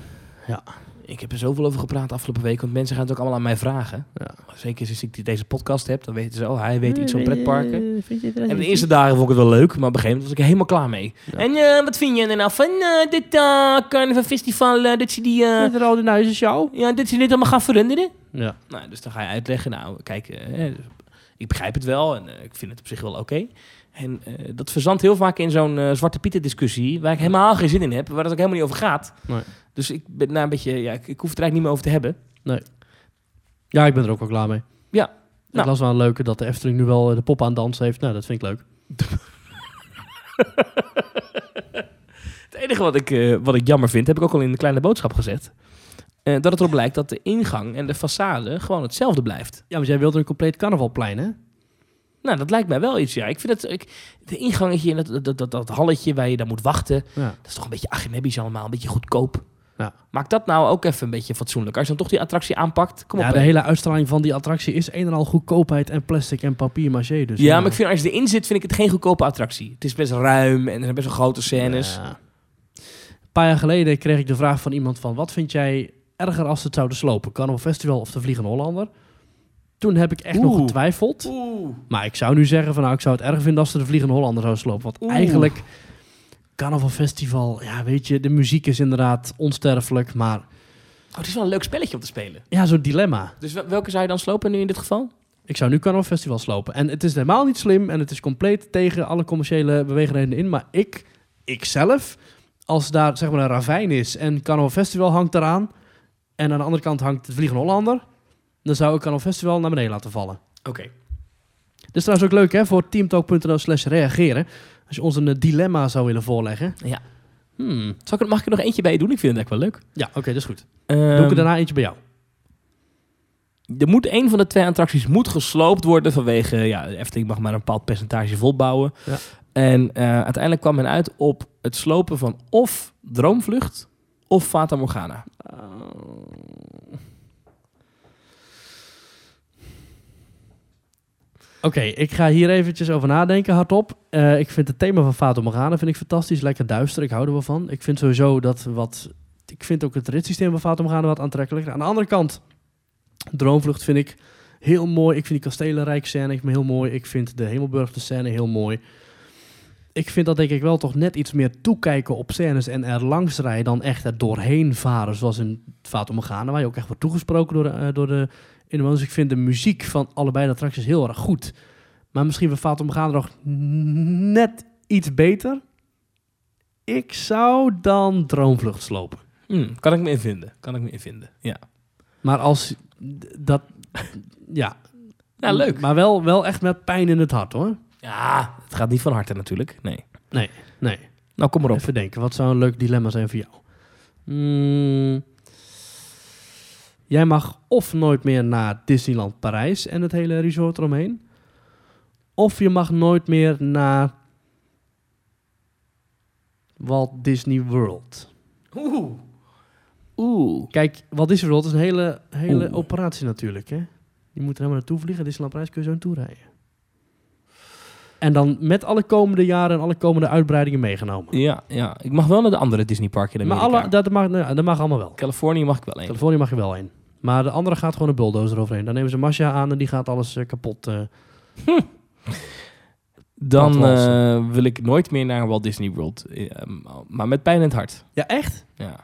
Ja. Ik heb er zoveel over gepraat afgelopen week, want mensen gaan het ook allemaal aan mij vragen. Ja. Zeker sinds ik deze podcast heb, dan weten ze, oh, hij weet iets van pretparken. Vind je En de eerste dagen vond ik het wel leuk, maar op een gegeven moment was ik er helemaal klaar mee. Ja. En eh, wat vind je er nou van eh, dit uh, carnavalfestival, eh, dat ze die... eh, Met de Rode Nuizen show? ja, dat ze dit allemaal gaan veranderen? Ja. Nou, dus dan ga je uitleggen, nou, kijk, eh, ik begrijp het wel en eh, ik vind het op zich wel oké. En eh, dat verzandt heel vaak in zo'n eh, Zwarte Pieten discussie, waar ik helemaal geen zin in heb, waar het ook helemaal niet over gaat. Nee. Dus ik ben nou een beetje, ja, ik, ik hoef het er eigenlijk niet meer over te hebben. ja, ik ben er ook wel klaar mee. Ja. Nou. las wel een leuke dat de Efteling nu wel eh, de pop aan dansen heeft. Nou, dat vind ik leuk. <laughs> Het enige wat ik, wat ik jammer vind, heb ik ook al in de kleine boodschap gezegd. eh, dat het erop lijkt dat de ingang en de façade gewoon hetzelfde blijft. Ja, maar jij wilt een compleet carnavalplein, hè? Nou, dat lijkt mij wel iets, ja. Ik vind het, ik, de ingangetje en dat, dat, dat, dat halletje waar je dan moet wachten, Ja. dat is toch een beetje agenebisch allemaal, een beetje goedkoop. Ja. Maak dat nou ook even een beetje fatsoenlijk. Als je dan toch die attractie aanpakt, kom op. ja, de hele uitstraling van die attractie is een en al goedkoopheid en plastic en papier maché. Dus ja, maar ik vind als je erin zit, vind ik het geen goedkope attractie. Het is best ruim en er zijn best wel grote scènes. Ja. Een paar jaar geleden kreeg ik de vraag van iemand van... wat vind jij erger als ze het zouden slopen? Carnival Festival of de Vliegende Hollander? Toen heb ik echt nog getwijfeld. Oeh. Maar ik zou nu zeggen van... nou, ik zou het erg vinden als ze de Vliegende Hollander zouden slopen. Want Oeh. eigenlijk... Carnival Festival, ja, weet je... de muziek is inderdaad onsterfelijk, maar... Oh, het is wel een leuk spelletje om te spelen. ja, zo'n dilemma. Dus wel- welke zou je dan slopen nu in dit geval? Ik zou nu Carnival Festival slopen. En het is helemaal niet slim en het is compleet tegen alle commerciële beweegredenen in. Maar ik, ik zelf, als daar zeg maar een ravijn is en Carnival Festival hangt eraan... en aan de andere kant hangt het Vliegende Hollander... dan zou ik Carnival Festival naar beneden laten vallen. Oké. Dit is trouwens ook leuk hè, voor teamtalk.nl slash reageren. Als je ons een eh, dilemma zou willen voorleggen. Ja. Hmm. Zal ik er, mag ik er nog eentje bij doen? Ik vind het echt wel leuk. Ja, oké, dat is goed. Ehm, Doe ik er daarna eentje bij jou. Er moet een van de twee attracties moet gesloopt worden vanwege, ja, de Efteling mag maar een bepaald percentage volbouwen. Ja. En eh, uiteindelijk kwam men uit op het slopen van of Droomvlucht of Fata Morgana. Oké, ik ga hier eventjes over nadenken hardop. Eh, ik vind het thema van Fata Morgana vind ik fantastisch. Lekker duister, ik hou er wel van. Ik vind sowieso dat wat... Ik vind ook het ritssysteem van Fata Morgana wat aantrekkelijker. Aan de andere kant, Droomvlucht vind ik heel mooi. Ik vind die kastelenrijk scène heel mooi. Ik vind de Hemelburg de scène heel mooi. Ik vind dat denk ik wel toch net iets meer toekijken op scènes en er langs rijden dan echt er doorheen varen. Zoals in Fata Morgana, waar je ook echt wordt toegesproken door eh, door de inwoners. Ik vind de muziek van allebei de attracties heel erg goed. Maar misschien van Fata Morgana nog net iets beter. Ik zou dan Droomvlucht slopen. Hmm, kan ik me in vinden. Kan ik me in vinden. Ja. Maar als dat... Ja. Ja, leuk. Maar wel, wel echt met pijn in het hart, hoor. Ja, het gaat niet van harte natuurlijk. Nee. Nee. Nou, kom maar op. Even denken, wat zou een leuk dilemma zijn voor jou? Hmm. Jij mag of nooit meer naar Disneyland Parijs en het hele resort eromheen. Of je mag nooit meer naar Walt Disney World. Oeh. Oeh. Kijk, Walt Disney World is een hele, hele Oeh. operatie natuurlijk. Hè? Je moet er helemaal naartoe vliegen. Disneyland Parijs kun je zo naartoe rijden. En dan met alle komende jaren en alle komende uitbreidingen meegenomen. Ja, ja, ik mag wel naar de andere Disney parken in Maar Amerika. alle, dat, mag, nou, dat mag allemaal wel. Californië mag ik wel één. Californië mag je wel heen. Maar de andere gaat gewoon een bulldozer overheen. Dan nemen ze Masha aan en die gaat alles eh, kapot. eh. Dan Platwalsen. eh, wil ik nooit meer naar Walt Disney World. Eh, maar met pijn in het hart. Ja, echt? Ja,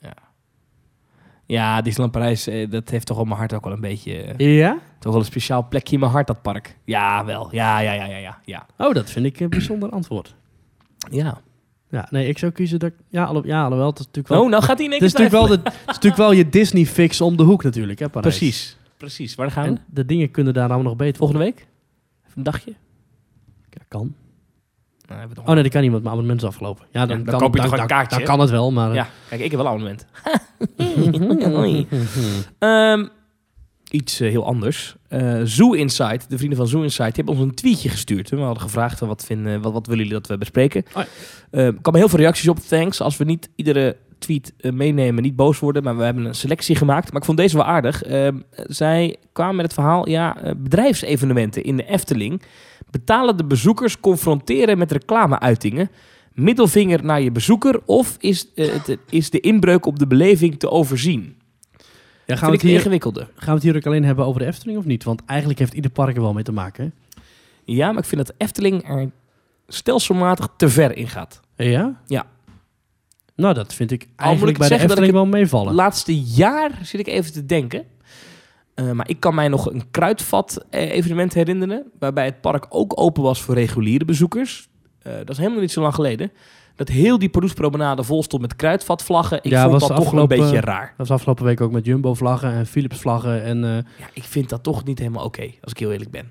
ja. Ja, Disneyland Parijs, dat heeft toch op mijn hart ook wel een beetje... Ja? toch wel een speciaal plekje in mijn hart, dat park. Ja, wel. Ja, ja, ja, ja, ja. Ja. Oh, dat vind ik een bijzonder antwoord. ja. Ja, nee, ik zou kiezen dat... Ja, alle, ja alhoewel, het is natuurlijk wel... Oh, nou gaat hij één het, is natuurlijk wel de, het is natuurlijk wel je Disney-fix om de hoek natuurlijk, hè, Parijs. Precies, precies. Waar gaan we? En de dingen kunnen daar namelijk nog beter. Volgende week? Even een dagje? Ja, kan. Nou, Oh nee, dat kan niet, want mijn abonnement is afgelopen. Ja, dan, Ja, dan kan, koop je dan, toch een dan- kaartje, Dan kan het wel, maar... Ja, kijk, ik heb wel een abonnement. <laughs> <laughs> Ehm, iets eh, heel anders. Eh Zoo Insight, de vrienden van Zoo Insight, hebben ons een tweetje gestuurd. We hadden gevraagd, wat, vinden, wat, wat willen jullie dat we bespreken? Oh Eh, er kwamen heel veel reacties op, thanks. Als we niet iedere tweet eh, meenemen, niet boos worden, maar we hebben een selectie gemaakt. Maar ik vond deze wel aardig. Ehm, zij kwamen met het verhaal, ja, eh, bedrijfsevenementen in de Efteling betalen de bezoekers confronteren met reclameuitingen. Middelvinger naar je bezoeker of is, eh, het, is de inbreuk op de beleving te overzien? Ja, gaan, we het hier, ingewikkelde. gaan we het hier ook alleen hebben over de Efteling of niet? Want eigenlijk heeft ieder park er wel mee te maken. Hè? Ja, maar ik vind dat Efteling er stelselmatig te ver in gaat. Ja? Ja. Nou, dat vind ik eigenlijk ik bij de dat Efteling ik wel meevallen. Laatste jaar zit ik even te denken. Eh, maar ik kan mij nog een kruidvat-evenement herinneren. Waarbij het park ook open was voor reguliere bezoekers. Eh, dat is helemaal niet zo lang geleden. Dat heel die Pardoespromenade vol stond met kruidvatvlaggen. Ik Ja, vond was dat toch een beetje raar. Dat was afgelopen week ook met Jumbo-vlaggen en Philips-vlaggen. En, eh, Ja, ik vind dat toch niet helemaal oké, als ik heel eerlijk ben.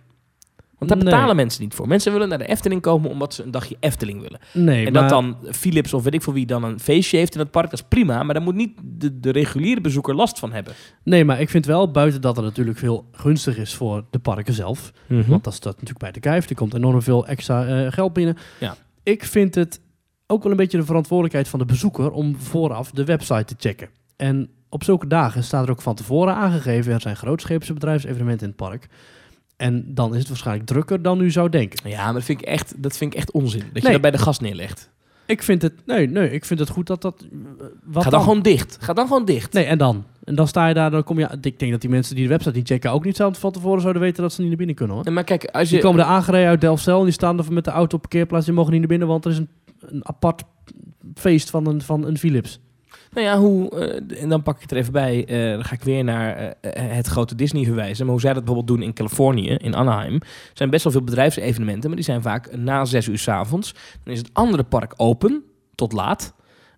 Want daar Nee. betalen mensen niet voor. Mensen willen naar de Efteling komen omdat ze een dagje Efteling willen. nee, en maar, dat dan Philips of weet ik voor wie dan een feestje heeft in het park, dat is prima. Maar daar moet niet de, de reguliere bezoeker last van hebben. nee, maar ik vind wel, buiten dat het natuurlijk veel gunstig is voor de parken zelf. Want dat staat natuurlijk bij de kijf. Er komt enorm veel extra eh, geld binnen. Ja. Ik vind het ook wel een beetje de verantwoordelijkheid van de bezoeker om vooraf de website te checken. En op zulke dagen staat er ook van tevoren aangegeven, er zijn grootscheepse bedrijfsevenementen in het park. En dan is het waarschijnlijk drukker dan u zou denken. Ja, maar dat vind ik echt, dat vind ik echt onzin. Dat je dat bij de gast neerlegt. Ik vind het, nee, nee, ik vind het goed dat dat... Wat Ga dan gewoon dicht. Ga dan gewoon dicht. Nee, en dan? En dan sta je daar, dan kom je... Ik denk dat die mensen die de website niet checken ook niet zelf van tevoren zouden weten dat ze niet naar binnen kunnen hoor. Nee, maar kijk, als Die je... komen er aangereden uit Delfzijl en die staan er met de auto op parkeerplaats. Die mogen niet naar binnen, want er is een, een apart feest van een, van een Philips. Nou ja, hoe, eh, en dan pak ik het er even bij. eh, dan ga ik weer naar eh, het grote Disney verwijzen. Maar hoe zij dat bijvoorbeeld doen in Californië, in Anaheim. Zijn best wel veel bedrijfsevenementen, maar die zijn vaak na zes uur 's avonds. Dan is het andere park open tot laat.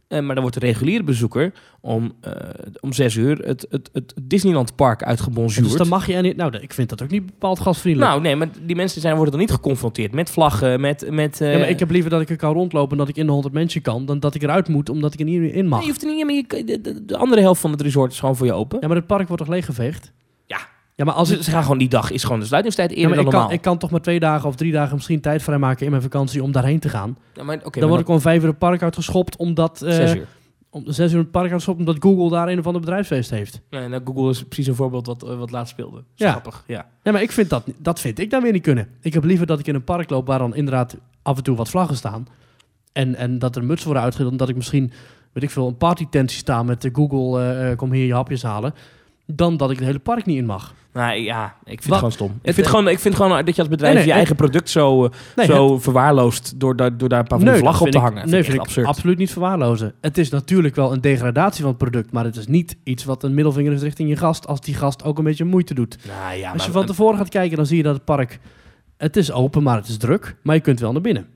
Eh, maar dan wordt de reguliere bezoeker om, eh, om zes uur het, het, het Disneyland park uitgebonjourd. Dus dan mag je niet... Nou, ik vind dat ook niet bepaald gastvriendelijk. Nou, nee, maar die mensen zijn, worden dan niet geconfronteerd met vlaggen, met... met eh, ja, maar ik heb liever dat ik er kan rondlopen en dat ik in de 100 mensen kan, dan dat ik eruit moet omdat ik er niet in mag. Nee, je hoeft er niet... maar je kan- de, de, de andere helft van het resort is gewoon voor je open. Ja, maar het park wordt toch leeggeveegd? Ja. Ja, maar als ik... ze gaan gewoon die dag, is gewoon de sluitingstijd Ja, eerder ik, dan kan, normaal. ik kan toch maar twee dagen of drie dagen misschien tijd vrijmaken in mijn vakantie om daarheen te gaan. Ja, maar, dan maar word ik gewoon vijf uur het park uitgeschopt omdat... eh, Zes uur. Om zes uur het park uitgeschopt omdat Google daar een of ander bedrijfsfeest heeft. Ja, nou, Google is precies een voorbeeld wat, eh, wat laatst speelde. Ja. Grappig, ja. Ja, maar ik vind dat, dat vind ik dan weer niet kunnen. Ik heb liever dat ik in een park loop waar dan inderdaad af en toe wat vlaggen staan. En, en dat er mutsen worden uitgedeeld. Dat ik misschien, weet ik veel, een partytent zie staan met de Google, eh, kom hier je hapjes halen. Dan dat ik het hele park niet in mag. Nou ja, ik vind Wat? het gewoon stom. Ik Het- vind, gewoon, ik vind gewoon dat je als bedrijf Nee, nee, je eigen product zo, eh, Nee, zo verwaarloost door, daar door daar een paar van die vlaggen op vind te ik- hangen. Nee, vind ik vind ik absurd. absoluut niet verwaarlozen. Het is natuurlijk wel een degradatie van het product, maar het is niet iets wat een middelvinger is richting je gast, als die gast ook een beetje moeite doet. Nou ja, als je maar- van tevoren gaat kijken, dan zie je dat het park, het is open, maar het is druk, maar je kunt wel naar binnen.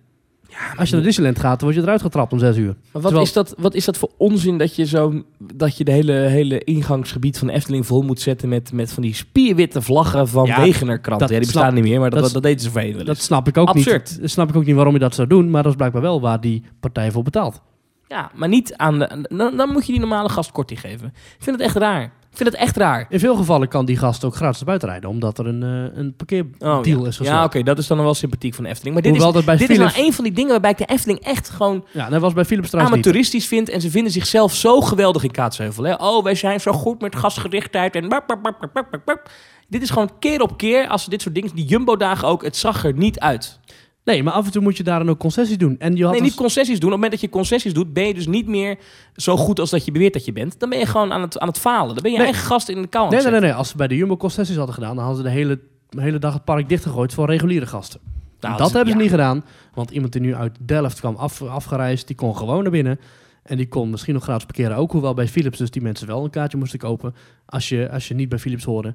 Als je naar Disneyland gaat, dan word je eruit getrapt om zes uur. Maar wat, Terwijl- is dat, wat is dat voor onzin dat je, zo, dat je de hele, hele ingangsgebied van de Efteling vol moet zetten met, met van die spierwitte vlaggen van Ja, Wegener-kranten. Ja, die snap- bestaan niet meer, maar dat, dat- dat, deden ze voorheen wel Dat snap ik ook Absurd. niet. Dat snap ik ook niet waarom je dat zou doen, maar dat is blijkbaar wel waar die partij voor betaalt. Ja, maar niet aan de... Dan, dan moet je die normale gast korting geven. Ik vind het echt raar. Ik vind het echt raar. In veel gevallen kan die gast ook gratis buiten rijden, omdat er een, eh, een parkeerdeal Oh, ja. is. Ja, oké, dat is dan wel sympathiek van de Efteling. Maar dit Hoewel is, dat bij dit is nou een van die dingen waarbij ik de Efteling echt gewoon Ja, dat was bij Philips trouwens niet. amateuristisch vind. En ze vinden zichzelf zo geweldig in Kaatsheuvel. Hè? Oh, wij zijn zo goed met gasgerichtheid. En bap, bap, bap. Dit is gewoon keer op keer, als ze dit soort dingen... Die Jumbo-dagen ook, het zag er niet uit. Nee, maar af en toe moet je daar dan ook concessies doen. En je had Nee, als- niet concessies doen. Op het moment dat je concessies doet, ben je dus niet meer zo goed als dat je beweert dat je bent. Dan ben je gewoon aan het, aan het falen. Dan ben je Nee. eigen gast in de kou Nee, nee, nee. Als ze bij de Jumbo concessies hadden gedaan, dan hadden ze de hele, de hele dag het park dichtgegooid voor reguliere gasten. Nou, dat hebben ze ja. niet gedaan, want iemand die nu uit Delft kwam af, afgereisd, die kon gewoon naar binnen. En die kon misschien nog gratis parkeren ook, hoewel bij Philips dus die mensen wel een kaartje moesten kopen als je, als je niet bij Philips hoorde.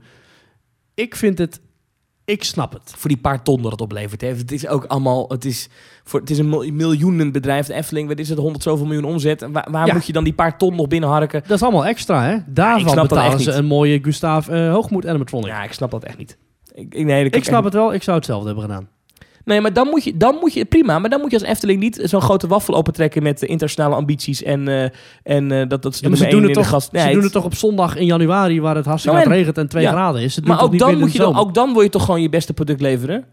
Ik vind het Ik snap het. Voor die paar ton dat het oplevert. Hè. Het is ook allemaal... Het is, voor, het is een mil- miljoenenbedrijf. De Efteling, wat is het? 100 zoveel miljoen omzet. Waar, waar Ja. moet je dan die paar ton nog binnenharken? Dat is allemaal extra, hè? Daarvan betalen ze niet. een mooie Gustav eh Hoogmoed animatronic. Ja, ik snap dat echt niet. Ik, nee, ik snap het wel, ik zou hetzelfde hebben gedaan. Nee, maar dan moet je, dan moet je prima. Maar dan moet je als Efteling niet zo'n grote waffel opentrekken met eh, internationale ambities en, eh, en eh, dat, dat ze Ja, maar ze doen, het toch, gast. ze Nee, doen het- toch op zondag in januari, waar het hartstikke Nou, en- regent en 2 ja. graden is. Ze Maar ook dan, moet je dan, ook dan wil je toch gewoon je beste product leveren?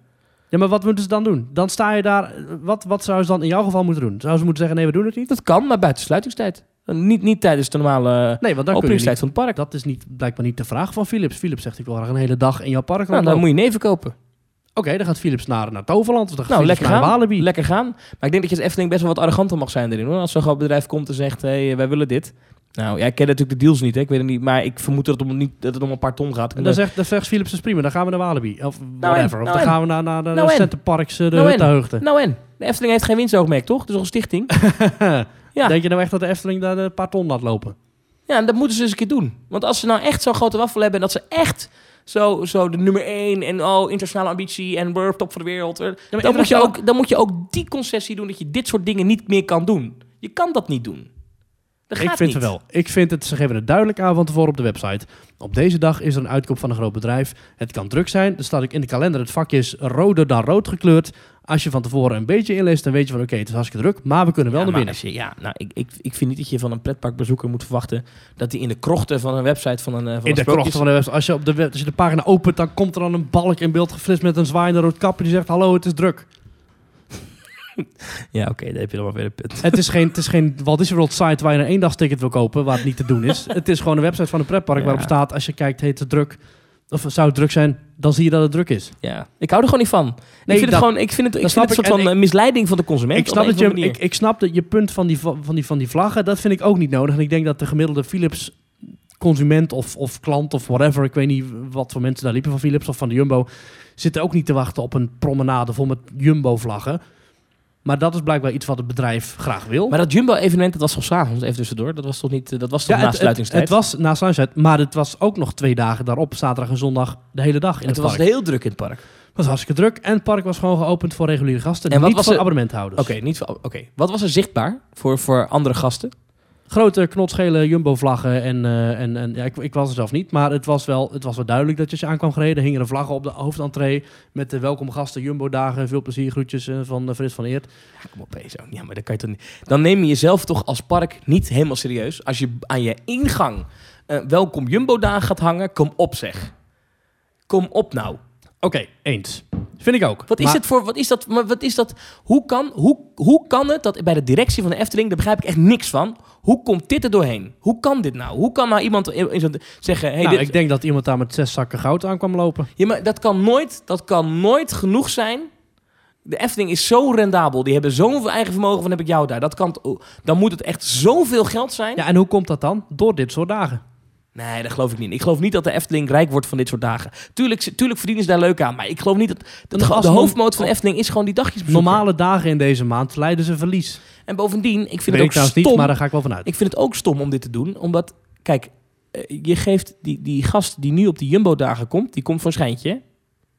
Ja, maar wat moeten ze dan doen? Dan sta je daar... Wat, wat zouden ze dan in jouw geval moeten doen? Zouden ze moeten zeggen, nee, we doen het niet? Dat kan, maar buiten sluitingstijd. Niet, niet tijdens de normale Nee, want dan openingstijd van het park. Dat is niet, blijkbaar niet de vraag van Philips. Philips zegt, ik wil graag een hele dag in jouw park Nou, dan moet je neven kopen. Oké, dan gaat Philips naar, naar Toverland. Of dan gaat Nou, Philips lekker naar gaan. Walibi. Lekker gaan. Maar ik denk dat je als Efteling best wel wat arroganter mag zijn erin. Hoor. Als zo'n groot bedrijf komt en zegt, hey, wij willen dit. Nou, ja, ik ken natuurlijk de deals niet, hè. ik weet het niet. Maar ik vermoed dat het om, niet, dat het om een paar ton gaat. En dan zegt, dan zegt Philips, is prima, dan gaan we naar Walibi. Of Nou whatever. of nou dan gaan we naar, naar, naar Nou. Centerparks, eh, de Nou. Huttenheugde. Nou en, de Efteling heeft geen winstoogmerk, toch? Dus een stichting. <laughs> Ja. Denk je nou echt dat de Efteling daar een paar ton laat lopen? Ja, en dat moeten ze eens een keer doen. Want als ze nou echt zo'n grote waffel hebben... en dat ze echt zo, zo de nummer één... en oh, internationale ambitie en we're top van de wereld... dan, moet je ook, dan moet je ook die concessie doen... dat je dit soort dingen niet meer kan doen. Je kan dat niet doen. Dat gaat ik vind niet. het wel. Ik vind het, ze geven het duidelijk aan van tevoren op de website. Op deze dag is er een uitkoop van een groot bedrijf. Het kan druk zijn. Er staat ook in de kalender, het vakje is roder dan rood gekleurd. Als je van tevoren een beetje inleest, dan weet je van oké, het is hartstikke druk, maar we kunnen wel ja, naar binnen. je- ja, nou, ik, ik, ik vind niet dat je van een pretparkbezoeker moet verwachten... dat hij in de krochten van een website van een, eh, van In een de krochten van de website. Als je, op de web, als je de pagina opent, dan komt er dan een balk in beeld geflitst met een zwaaiende rood kapje die zegt hallo, het is druk. Ja, oké, daar heb je dan wel weer een punt. Het is geen, het is geen Walt Disney World site waar je een eendagsticket wil kopen, waar het niet te doen is. <laughs> het is gewoon een website van een pretpark Ja. waarop staat, als je kijkt, heet het druk, of zou het druk zijn, dan zie je dat het druk is. Ja, ik hou er gewoon niet van. ik vind het gewoon, ik vind het, ik vind het snap een soort van eh, misleiding van de consument. Ik snap, dat je, ik, ik snap dat je punt van die, va- van, die, van die vlaggen, dat vind ik ook niet nodig. En ik denk dat de gemiddelde Philips consument of, of klant of whatever, ik weet niet wat voor mensen daar liepen van Philips of van de Jumbo, zitten ook niet te wachten op een promenade vol met Jumbo-vlaggen. Maar dat is blijkbaar iets wat het bedrijf graag wil. Maar dat Jumbo-evenement, dat was toch s'avonds even tussendoor? Dat was toch niet, eh, dat was toch Ja, na het, het, sluitingstijd? het was na sluitingstijd, maar het was ook nog twee dagen daarop, zaterdag en zondag, de hele dag in het park. was het heel druk in het park. Het was hartstikke druk en het park was gewoon geopend voor reguliere gasten, En wat niet was voor er- abonnementhouders. Oké, niet voor- oké. Wat was er zichtbaar voor, voor andere gasten? Grote knotsgele Jumbo-vlaggen en, eh, en, en ja, ik, ik was er zelf niet, maar het was wel, het was wel duidelijk dat je als je aankwam gereden. Hingen er vlaggen op de hoofdentree met de welkom gasten, Jumbo-dagen, veel plezier, groetjes eh, van uh, Frits van Eert. Ja, kom op, zo. Ja, maar dan kan je toch niet... Dan neem je jezelf toch als park niet helemaal serieus. Als je aan je ingang eh, welkom Jumbo-dagen gaat hangen, kom op zeg. Kom op nou. Oké, eens. Vind ik ook. Wat is het voor, wat is dat, maar wat is dat, hoe kan, hoe, hoe kan het dat bij de directie van de Efteling, daar begrijp ik echt niks van, hoe komt dit er doorheen? Hoe kan dit nou? Hoe kan nou iemand in, in zo'n- zeggen, hey, Nou, dit, ik denk dat iemand daar met zes zakken goud aan kwam lopen. ja, maar dat kan nooit, dat kan nooit genoeg zijn. De Efteling is zo rendabel, die hebben zoveel eigen vermogen van heb ik jou daar. Dat kan, dan moet het echt zoveel geld zijn. Ja, en hoe komt dat dan? Door dit soort dagen. Nee, dat geloof ik niet. Ik geloof niet dat de Efteling rijk wordt van dit soort dagen. Tuurlijk, tuurlijk verdienen ze daar leuk aan, maar ik geloof niet dat... de, de hoofdmoot van de Efteling is gewoon die dagjes bezoeken. Normale dagen in deze maand leiden ze verlies. En bovendien, ik vind Weet het ook stom. niet, maar daar ga ik wel vanuit. Ik vind het ook stom om dit te doen, omdat, kijk, eh, je geeft die, die gast die nu op die Jumbo-dagen komt, die komt voor een schijntje.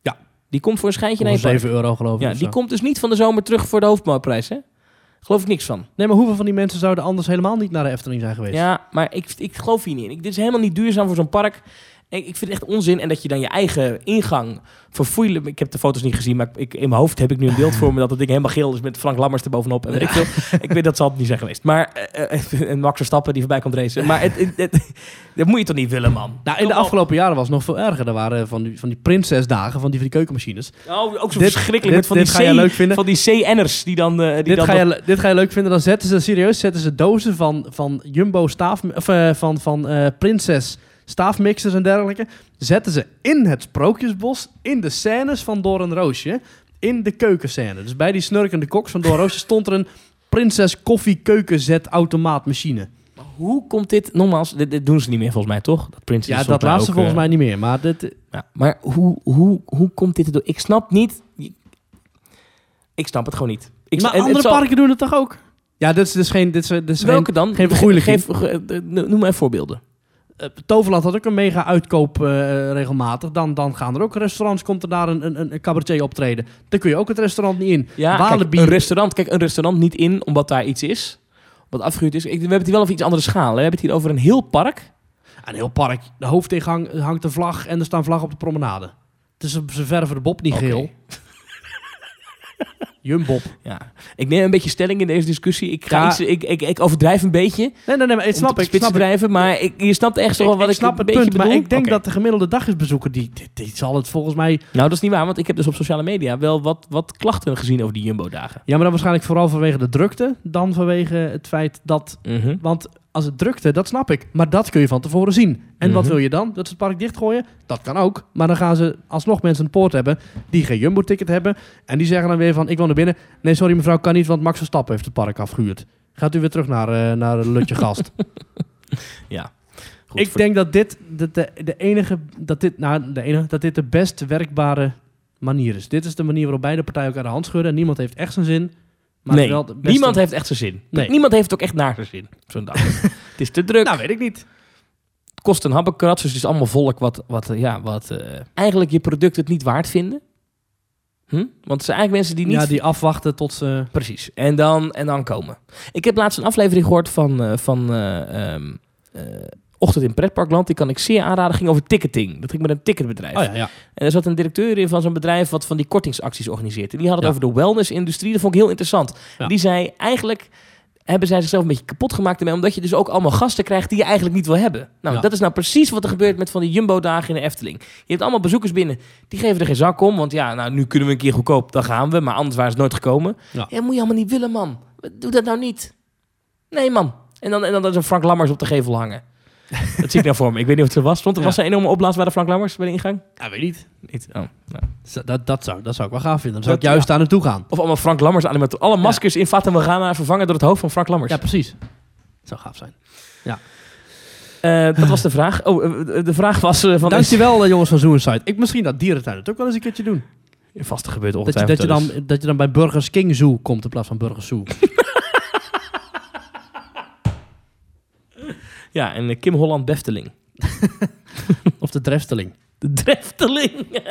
Ja. Die komt voor een schijntje Voor je park. 7 euro geloof ik. Ja, die zo. komt dus niet van de zomer terug voor de hoofdmootprijs, hè? Geloof ik niks van. Nee, maar hoeveel van die mensen zouden anders helemaal niet naar de Efteling zijn geweest? Ja, maar ik, ik geloof hier niet in. Ik, dit is helemaal niet duurzaam voor zo'n park. Ik, ik vind het echt onzin. En dat je dan je eigen ingang verfoeilijk... Ik heb de foto's niet gezien, maar ik, in mijn hoofd heb ik nu een beeld voor me... dat het ding helemaal geel is met Frank Lammers erbovenop. En weet ik, veel. ik weet dat zal het niet zijn geweest. Maar, eh, en Max Verstappen die voorbij komt racen. Maar het, het, het- dat moet je toch niet willen, man? Nou, in de afgelopen jaren was het nog veel erger. Er waren van die, van die prinsesdagen, van die, van die keukenmachines. Oh, ook zo Dit- verschrikkelijk dit- met van dit die ga C- leuk vinden. Van die CN'ers die dan... eh, die Dit dan ga, je, dit ga je leuk vinden. Dan zetten ze serieus zetten ze dozen van, van Jumbo staaf... Of van, van Prinses staafmixers en dergelijke. Zetten ze in het Sprookjesbos. In de scènes van Door een Roosje. In de keukenscène. Dus bij die snurkende koks van Door Roosje stond er een... Prinses koffie keukenzet automaatmachine. Hoe komt dit... Nogmaals, dit, dit doen ze niet meer volgens mij, toch? Dat Prinses Ja, dat laatste volgens eh, mij niet meer. Maar dit, Ja, maar hoe, hoe, hoe komt dit erdoor? Ik snap niet. Ik snap het gewoon niet. Ik, maar andere zal- parken doen het toch ook? Ja, dit is dus geen... Dit is, dit is Welke dan? geen vergoeilijking. Geef, ge- noem maar voorbeelden. Eh, Toverland had ook een mega uitkoop eh, regelmatig. Dan, dan gaan er ook restaurants, komt er daar een, een, een cabaretier optreden. Dan kun je ook het restaurant niet in. Ja, kijk, een restaurant. Kijk, een restaurant niet in omdat daar iets is. Wat afgehuurd is. Ik, we hebben het hier wel over iets andere schaal. hè. We hebben het hier over een heel park. Een heel park. De hoofdingang hangt een vlag en er staan vlaggen op de promenade. Het is, ze verven de Bob niet Oké. geel. Jumbob. Ja. Ik neem een beetje stelling in deze discussie. Ik, ga Ja. ik, ik, ik overdrijf een beetje. Nee, nee, nee, maar ik snap ik. Snap drijven. Maar ik, je snapt echt wel wat ik, snap een het beetje punt, maar bedoel? ik denk dat de gemiddelde dagisbezoeker, die, die, die zal het volgens mij... Nou, dat is niet waar. Want ik heb dus op sociale media wel wat, wat klachten gezien over die Jumbo-dagen. Ja, maar dan waarschijnlijk vooral vanwege de drukte, dan vanwege het feit dat... Mhm. Want als het drukte, dat snap ik. Maar dat kun je van tevoren zien. En wat Mhm. wil je dan? Dat ze het park dichtgooien? Dat kan ook. Maar dan gaan ze alsnog mensen een poort hebben die geen Jumbo-ticket hebben. En die zeggen dan weer van, ik wil naar binnen. Nee, sorry mevrouw, kan niet, want Max Verstappen heeft het park afgehuurd. Gaat u weer terug naar, eh naar Lutje Gast. <laughs> Ja. Goed, ik voor- denk dat dit de, de, de enige, dat dit, nou, de enige, dat dit de best werkbare manier is. Dit is de manier waarop beide partijen elkaar de hand schudden. En niemand heeft echt zijn zin. Maar nee, wel niemand heeft echt zijn zin. Nee. Niemand heeft ook echt naar zijn zin. Zo'n dag. <laughs> het is te druk. Nou, weet ik niet. Het kost een habbekrat, dus het is allemaal volk wat, wat, ja, wat eh, eigenlijk je product het niet waard vinden. Hm? Want het zijn eigenlijk mensen die niet... Ja, die afwachten tot ze... Precies. En dan, en dan komen. Ik heb laatst een aflevering gehoord van, eh, van eh, ehm, eh, Ochtend in Pretparkland. Die kan ik zeer aanraden. ging over ticketing. Dat ging met een ticketbedrijf. Oh ja, ja. En er zat een directeur in van zo'n bedrijf wat van die kortingsacties organiseert. En die had het Ja. over de wellness-industrie. Dat vond ik heel interessant. Die zei, eigenlijk hebben zij zichzelf een beetje kapot gemaakt ermee. Omdat je dus ook allemaal gasten krijgt die je eigenlijk niet wil hebben. Nou, Ja. dat is nou precies wat er gebeurt met van die Jumbo-dagen in de Efteling. Je hebt allemaal bezoekers binnen. Die geven er geen zak om. Want ja, nou, nu kunnen we een keer goedkoop. Dan gaan we. Maar anders waren ze nooit gekomen. Ja. Ja, moet je allemaal niet willen, man. Doe dat nou niet. Nee, man. En dan, en dan is een Frank Lammers op de gevel hangen. <laughs> dat zie ik nou voor me. Ik weet niet of het er was. Stond er Ja. was er een enorme opblaas bij de Frank Lammers bij de ingang? Ja, weet niet. Niet. Oh, nou. Dat, dat, zou, dat zou ik wel gaaf vinden. Dan zou Dat- ik juist ja. daar naartoe gaan. Of allemaal Frank Lammers animatoren. Alle maskers in Fata Morgana vervangen door het hoofd van Frank Lammers. Ja, precies. Dat zou gaaf zijn. Eh, dat was de vraag. Oh, eh, de vraag was eh, van... Dankjewel eh, jongens van Zoenside. Ik misschien dat dierentuin het ook wel eens een keertje doen. Vast gebeurd Dat je, ongetwijfeld dat, je wel eens. dan, dat je dan bij Burgers King Zoo komt in plaats van Burgers Zoo. Ja, en eh, Kim Holland Befteling. <laughs> of de Drefteling. De Drefteling. <laughs>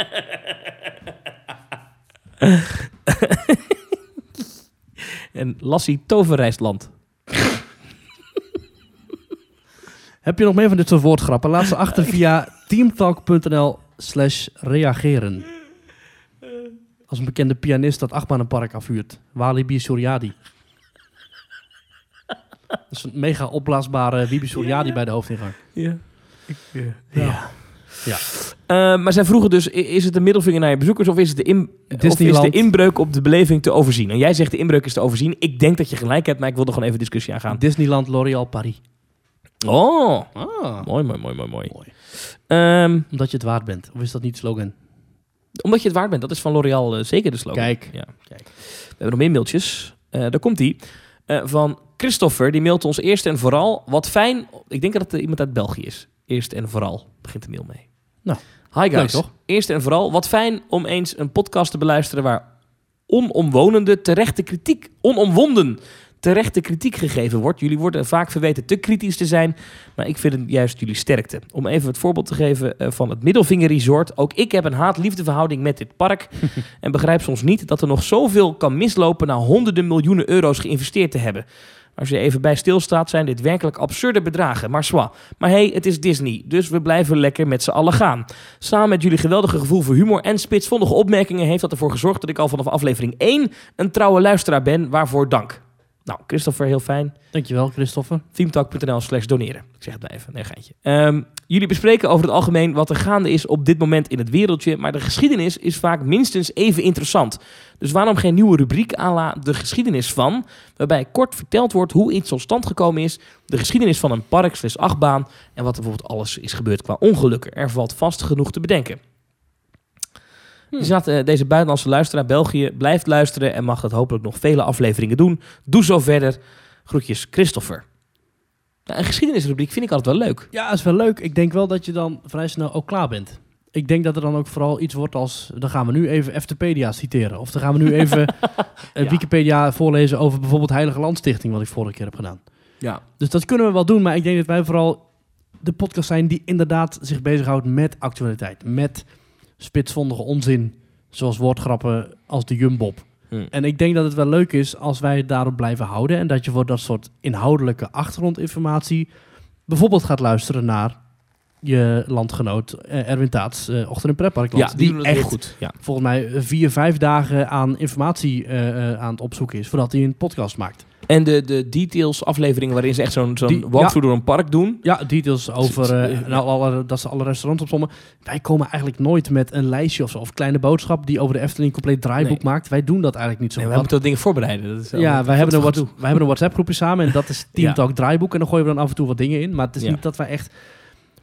en Lassie Toverrijstland. <laughs> Heb je nog meer van dit soort woordgrappen? Laat ze achter via teamtalk.nl slash reageren. Als een bekende pianist dat achtbanenpark afhuurt. Walibi Suryadi. Dat is een mega opblaasbare Wibi Suryadi bij de hoofdingang. Ja. Ja. Ja. Eh, maar zij vroegen dus, is het een middelvinger naar je bezoekers of is, het de in, of is de inbreuk op de beleving te overzien? En jij zegt de inbreuk is te overzien. Ik denk dat je gelijk hebt, maar ik wil er gewoon even discussie aan gaan. Disneyland L'Oréal Paris. Oh, Ah. mooi, mooi, mooi, mooi, mooi. Mooi. Ehm, Omdat je het waard bent. Of is dat niet slogan? omdat je het waard bent, dat is van L'Oréal eh, zeker de slogan. Kijk. Ja, kijk. We hebben nog meer mailtjes. Eh, daar komt die. van Christopher, die mailt ons eerst en vooral. Wat fijn, ik denk dat het iemand uit België is. Eerst en vooral, begint de mail mee. Nou, Hi guys. leuk toch? Eerst en vooral, wat fijn om eens een podcast te beluisteren waar onomwonende terechte kritiek, onomwonden terechte kritiek gegeven wordt. Jullie worden vaak verweten te kritisch te zijn, maar ik vind het juist jullie sterkte. Om even het voorbeeld te geven eh, van het Middelvinger Resort. Ook ik heb een haat-liefde verhouding met dit park <laughs> en begrijp soms niet dat er nog zoveel kan mislopen na honderden miljoenen euro's geïnvesteerd te hebben. Als je even bij stilstaat, zijn dit werkelijk absurde bedragen. Maar zwa. Maar hey, het is Disney, dus we blijven lekker met z'n allen gaan. Samen met jullie geweldige gevoel voor humor en spitsvondige opmerkingen... heeft dat ervoor gezorgd dat ik al vanaf aflevering 1 een trouwe luisteraar ben. Waarvoor dank. Nou, Christopher, heel fijn. Dankjewel, Christopher. Teamtalk.nl slash doneren. Ik zeg het maar even. Nee, geintje. Ehm, jullie bespreken over het algemeen wat er gaande is op dit moment in het wereldje. Maar de geschiedenis is vaak minstens even interessant. Dus waarom geen nieuwe rubriek à la de geschiedenis van? Waarbij kort verteld wordt hoe iets tot stand gekomen is. De geschiedenis van een park slash achtbaan. En wat er bijvoorbeeld alles is gebeurd qua ongelukken. Er valt vast genoeg te bedenken. Hmm. Dus eh, deze buitenlandse luisteraar België blijft luisteren en mag dat hopelijk nog vele afleveringen doen. Doe zo verder. Groetjes, Christopher. Nou, een geschiedenisrubriek vind ik altijd wel leuk. Ja, is wel leuk. Ik denk wel dat je dan vrij snel ook klaar bent. Ik denk dat er dan ook vooral iets wordt als... dan gaan we nu even Eftepedia citeren. Of dan gaan we nu even <laughs> eh, Ja. Wikipedia voorlezen over bijvoorbeeld Heilige Landstichting... wat ik vorige keer heb gedaan. Ja. Dus dat kunnen we wel doen, maar ik denk dat wij vooral de podcast zijn die inderdaad zich bezighoudt met actualiteit. Met spitsvondige onzin, zoals woordgrappen als de Jumbob. Hm. En ik denk dat het wel leuk is als wij het daarop blijven houden. En dat je voor dat soort inhoudelijke achtergrondinformatie bijvoorbeeld gaat luisteren naar je landgenoot eh, Erwin Taats, eh Ochtend in Pretparkland. Ja, die, echt goed. Ja. volgens mij vier, vijf dagen aan informatie eh, aan het opzoeken is voordat hij een podcast maakt. En de, de details afleveringen waarin ze echt zo'n zo'n walkthrough ja. door een park doen. Ja, details over eh, nou, alle, dat ze alle restaurants opzommen. Wij komen eigenlijk nooit met een lijstje of zo, of kleine boodschap die over de Efteling compleet draaiboek Nee. maakt. Wij doen dat eigenlijk niet zo. Nee, Want- moeten dat dingen voorbereiden. Dat is ja, wij hebben, een wat wij hebben een WhatsApp groepje samen en dat is <laughs> Team Ja. Talk draaiboek. En dan gooien we dan af en toe wat dingen in. Maar het is Ja. niet dat wij echt...